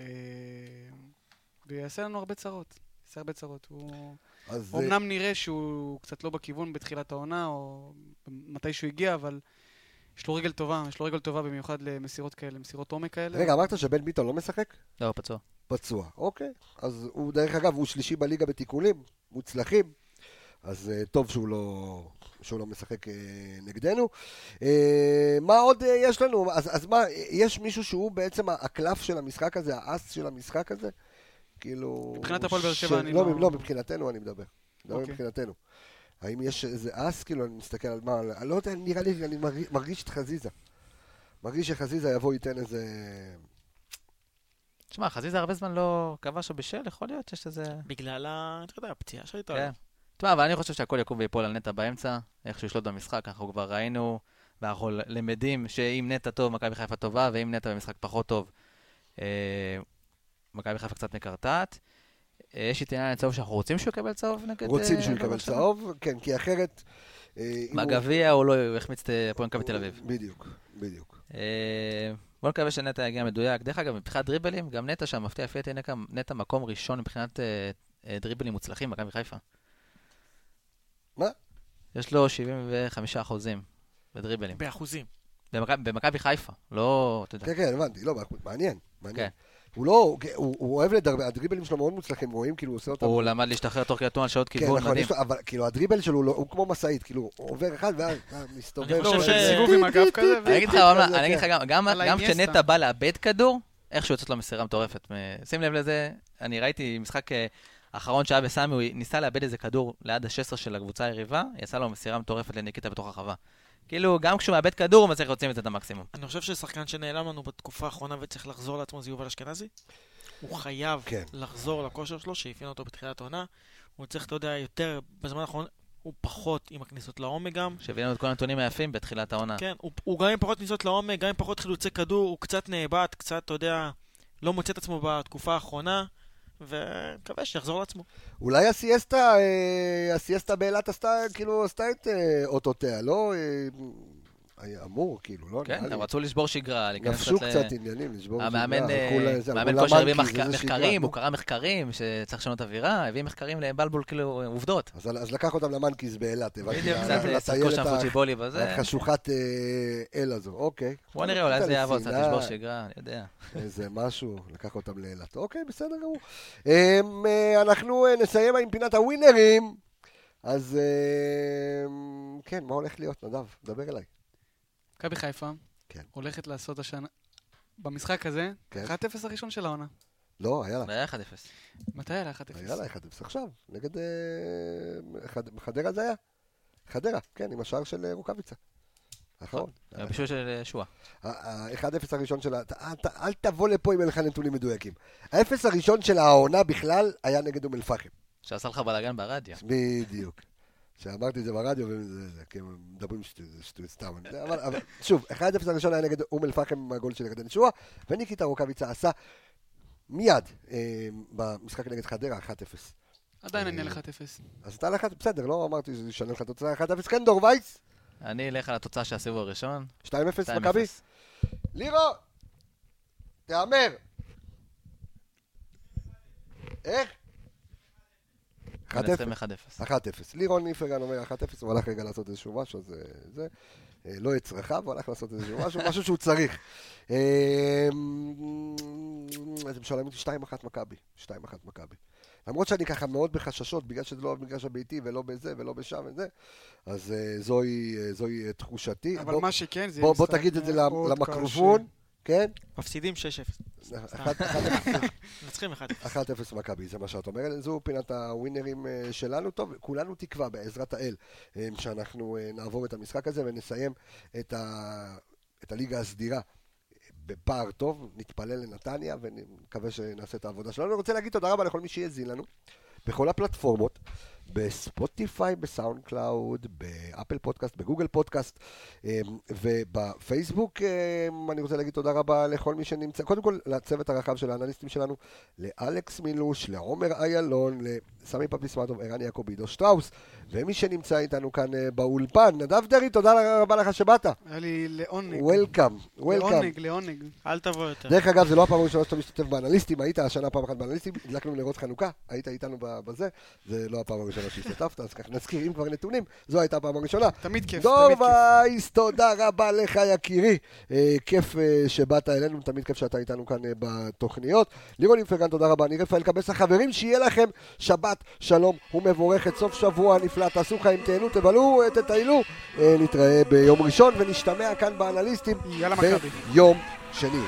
ויעשה לנו הרבה צרות. יעשה הרבה צרות. הוא... אז, אה, אמנם נראה שהוא קצת לא בכיוון בתחילת העונה, או מתי שהוא הגיע, אבל יש לו רגל טובה, יש לו רגל טובה במיוחד למסירות כאלה, מסירות עומק כאלה. רגע, אמרת שבן ביטון לא משחק? לא, פצוע. פצוע. אוקיי. אז הוא, דרך אגב, הוא שלישי בליגה בתיקולים, מוצלחים. אז אה, טוב שהוא לא, שהוא לא משחק אה, נגדנו. אה, מה עוד אה, יש לנו? אז, אז מה, יש מישהו שהוא בעצם הקלף של המשחק הזה, האס של המשחק הזה? כאילו... מבחינת הפועל באר שבע אני לא... לא- לא, מבחינתנו אני מדבר. מדבר אוקיי. מבחינתנו. האם יש איזה אס? כאילו, אני מסתכל על מה... אני לא יודע, נראה לי, אני מרגיש, מרגיש את חזיזה. מרגיש שחזיזה יבוא, ייתן איזה... תשמע, חזיזה הרבה זמן לא כבש או בישל, יכול להיות שיש איזה... בגלל ה... אתה יודע, הפציעה שהייתה. כן. תשמע, אבל אני חושב שהכל יקום ויפול על נטע באמצע, איך שהוא ישלוט במשחק, אנחנו כבר ראינו, ואנחנו למדים שאם נטע טוב, מכבי חיפה טובה, ואם נטע במשחק פחות טוב, אה, מכבי חיפה קצת מקרטעת. אה, יש את עניין הצהוב שאנחנו רוצים שהוא יקבל צהוב נגד... רוצים אה, שהוא יקבל? צהוב, כן, כי אחרת... אה, בגביע הוא לא הוא החמיץ את הפועל מכבי תל אביב. בדיוק, בדיוק. אה, בוא נקווה שנטע יגיע מדויק. דרך אגב, מבחינת דריבלים, גם נטע שם, מפתיע לפי דעתי נטע- מקום ראשון מבחינת דריבלים מוצלחים במכבי חיפה. מה? יש לו 75 אחוזים בדריבלים. באחוזים. במכבי- במכבי חיפה, לא, אתה יודע. כן, כן, הבנתי, לא, מעניין, מעניין. כן. הוא לא, הוא- הוא הוא אוהב לדרבל, הדריבלים שלו מאוד מוצלחים, רואים כאילו הוא עושה אותם. הוא למד להשתחרר תוך כדי תנועה שעות כן, כיוון, נכון, מדהים. לו- אבל כאילו הדריבל שלו לא- הוא כמו משאית, כאילו, הוא עובר אחד ואז ואז מסתובב. אני חושב שם, ש- סיבוב עם הגב כזה, אני אגיד לך, כן. אני אגיד לך, גם- גם גם. כשנטע בא לאבד כדור, איכשהו יוצאת לו מסירה מטורפת. שים לב לזה, אני ראיתי משחק אה, האחרון שהיה בסמי, הוא ניסה לאבד איזה כדור ליד ה-16 של הקבוצה היריבה, יצא לו מסירה מטורפת לניקיטה בתוך הרחבה. כאילו, גם כשהוא מאבד כדור, הוא מצליח להוציא מזה את המקסימום. אני חושב ששחקן שנעלם לנו בתקופה האחרונה וצריך לחזור לעצמו זה יובל אשכנזי. הוא חייב כן. לחזור לכושר שלו, שאפיין אותו בתחילת העונה. הוא צריך, אתה יודע, יותר, בזמן האחרון הוא פחות עם הכניסות לעומק גם. שהביא לנו את כל הנתונים היפים בתחילת העונה. כן, הוא, הוא גם עם פחות כניסות לעומק, גם עם פחות חילוצי כדור, הוא קצת נאבד, קצת, אתה יודע, לא מוצא את עצמו בתקופה האחרונה, ומקווה שיחזור לעצמו. אולי הסיאסטה, אה, הסיאסטה באילת עשתה, כאילו, עשתה את אה, אותותיה, לא? אה, היה אמור, כאילו, לא? כן, נראה לי. הם רצו לשבור שגרה, להיכנס נפשו ל- קצת עניינים, לשבור המאמן, אה, כושר הביא שגרה, מחקרים. הוא קרא מחקרים שצריך לשנות אווירה, הביא מחקרים לבלבול, כאילו, עובדות. אז, אז לקח אותם למאנקיז באילת, הבנתי. בדיוק, קצת אה, שיחקו לטיילת שם ה- פוג'יבולי וזה. החשוכת אה, אל הזו, אוקיי. בוא נראה, אולי זה יעבוד, קצת. לשבור שגרה, אני יודע. איזה משהו, לקח אותם לאילת. אוקיי, בסדר גמור. אמ, אה, אנחנו אה, נסיים עם פינת הווינרים. אז אמ, כן, מה הולך להיות, נדב? דבר אליי. מכבי חיפה כן. הולכת לעשות השנה, במשחק הזה, כן. 1-0 הראשון של העונה. לא, היה לה. היה 1-0. מתי היה לה 1-0? היה לה 1-0 עכשיו, נגד... אה, חד- חדרה זה היה? חדרה, כן, עם השער של אה, רוקאביצה. האחרון. בשביל של אה, שועה. ה-1-0 הראשון של ה... אל תבוא לפה אם אין לך נתונים מדויקים. ה-0 הראשון של העונה בכלל היה נגד אום אל-פחם. שעשה לך בלאגן ברדיו. בדיוק. שאמרתי את זה ברדיו, כי הם מדברים שטויות, סתם. אבל, שוב, 1-0 הראשון היה נגד אום אל-פחם, הגול של ירדן שועה, וניקיטה רוקאביצה עשה מיד אה, במשחק נגד חדרה 1-0. עדיין אה, אני על 1-0. אז אתה לך, בסדר, לא אמרתי שזה ישנה לך תוצאה 1-0, כן, דור וייס, אני אלך על התוצאה של הסיבוב הראשון. 2-0 מכבי. 2-0. לירו, תהמר. איך? 1-0. מנצחים 1-0. 1-0. לירון איפרגן אומר 1-0, הוא הלך רגע לעשות איזשהו משהו, אז אה, זה. אה, לא את צרכיו, הוא הלך לעשות איזשהו משהו, משהו שהוא צריך. אה, אתם שואלים אותי 2-1 מכבי. 2-1 מכבי. למרות שאני ככה מאוד בחששות, בגלל שזה לא במגרש הביתי ולא בזה ולא בשם וזה, אז אה, זוהי אה, זוהי תחושתי. אבל בוא- מה שכן, זה בוא בוא תגיד את זה מאוד למיקרופון, כן? מפסידים 6-0. 1-0 מנצחים 1-0. 1-0 מכבי, זה מה שאת אומרת. זו פינת הווינרים אה, שלנו. טוב, כולנו תקווה, בעזרת האל, אה, שאנחנו אה, נעבור את המשחק הזה ונסיים את, ה... את הליגה הסדירה בפער טוב. נתפלל לנתניה ונקווה שנעשה את העבודה שלנו. אני רוצה להגיד תודה רבה לכל מי שהאזין לנו בכל הפלטפורמות. בספוטיפיי, בסאונד קלאוד, באפל פודקאסט, בגוגל פודקאסט אה, ובפייסבוק. אה, אני רוצה להגיד תודה רבה לכל מי שנמצא, קודם כל לצוות הרחב של האנליסטים שלנו, לאלכס מילוש, לעומר איילון, לסמי פפיסמטוב, ערן יעקבי, עידו שטראוס, ומי שנמצא איתנו כאן אה, באולפן, נדב דרעי, תודה רבה לך שבאת. היה לי לעונג. וולקאם, וולקאם. לעונג, לעונג. אל תבוא יותר. דרך אגב, זה לא הפעם הראשונה שאתה משתתף באנליסטים, היית השנה פעם אחת באנליסטים, הדלקנו נרות חנוכה, היית איתנו בזה, זה לא הפעם הראשונה שהשתתפת, אז ככה נזכיר, אם כבר נתונים, זו הייתה הפעם הראשונה. תמיד כיף, דור תמיד כיף. וייס, תודה רבה לך יקירי. אה, כיף אה, שבאת אלינו, תמיד כיף שאתה איתנו כאן אה, בתוכניות. לירון אינפרגן, תודה רבה. אני רפאל קבס החברים, שיהיה לכם שבת שלום ומבורכת. סוף שבוע נפלא, תעשו חיים, תהנו, תבלו, תטיילו. אה, נתראה ביום ראשון ונשתמע כאן באנליסטים יאללה מכבי. ביום שני.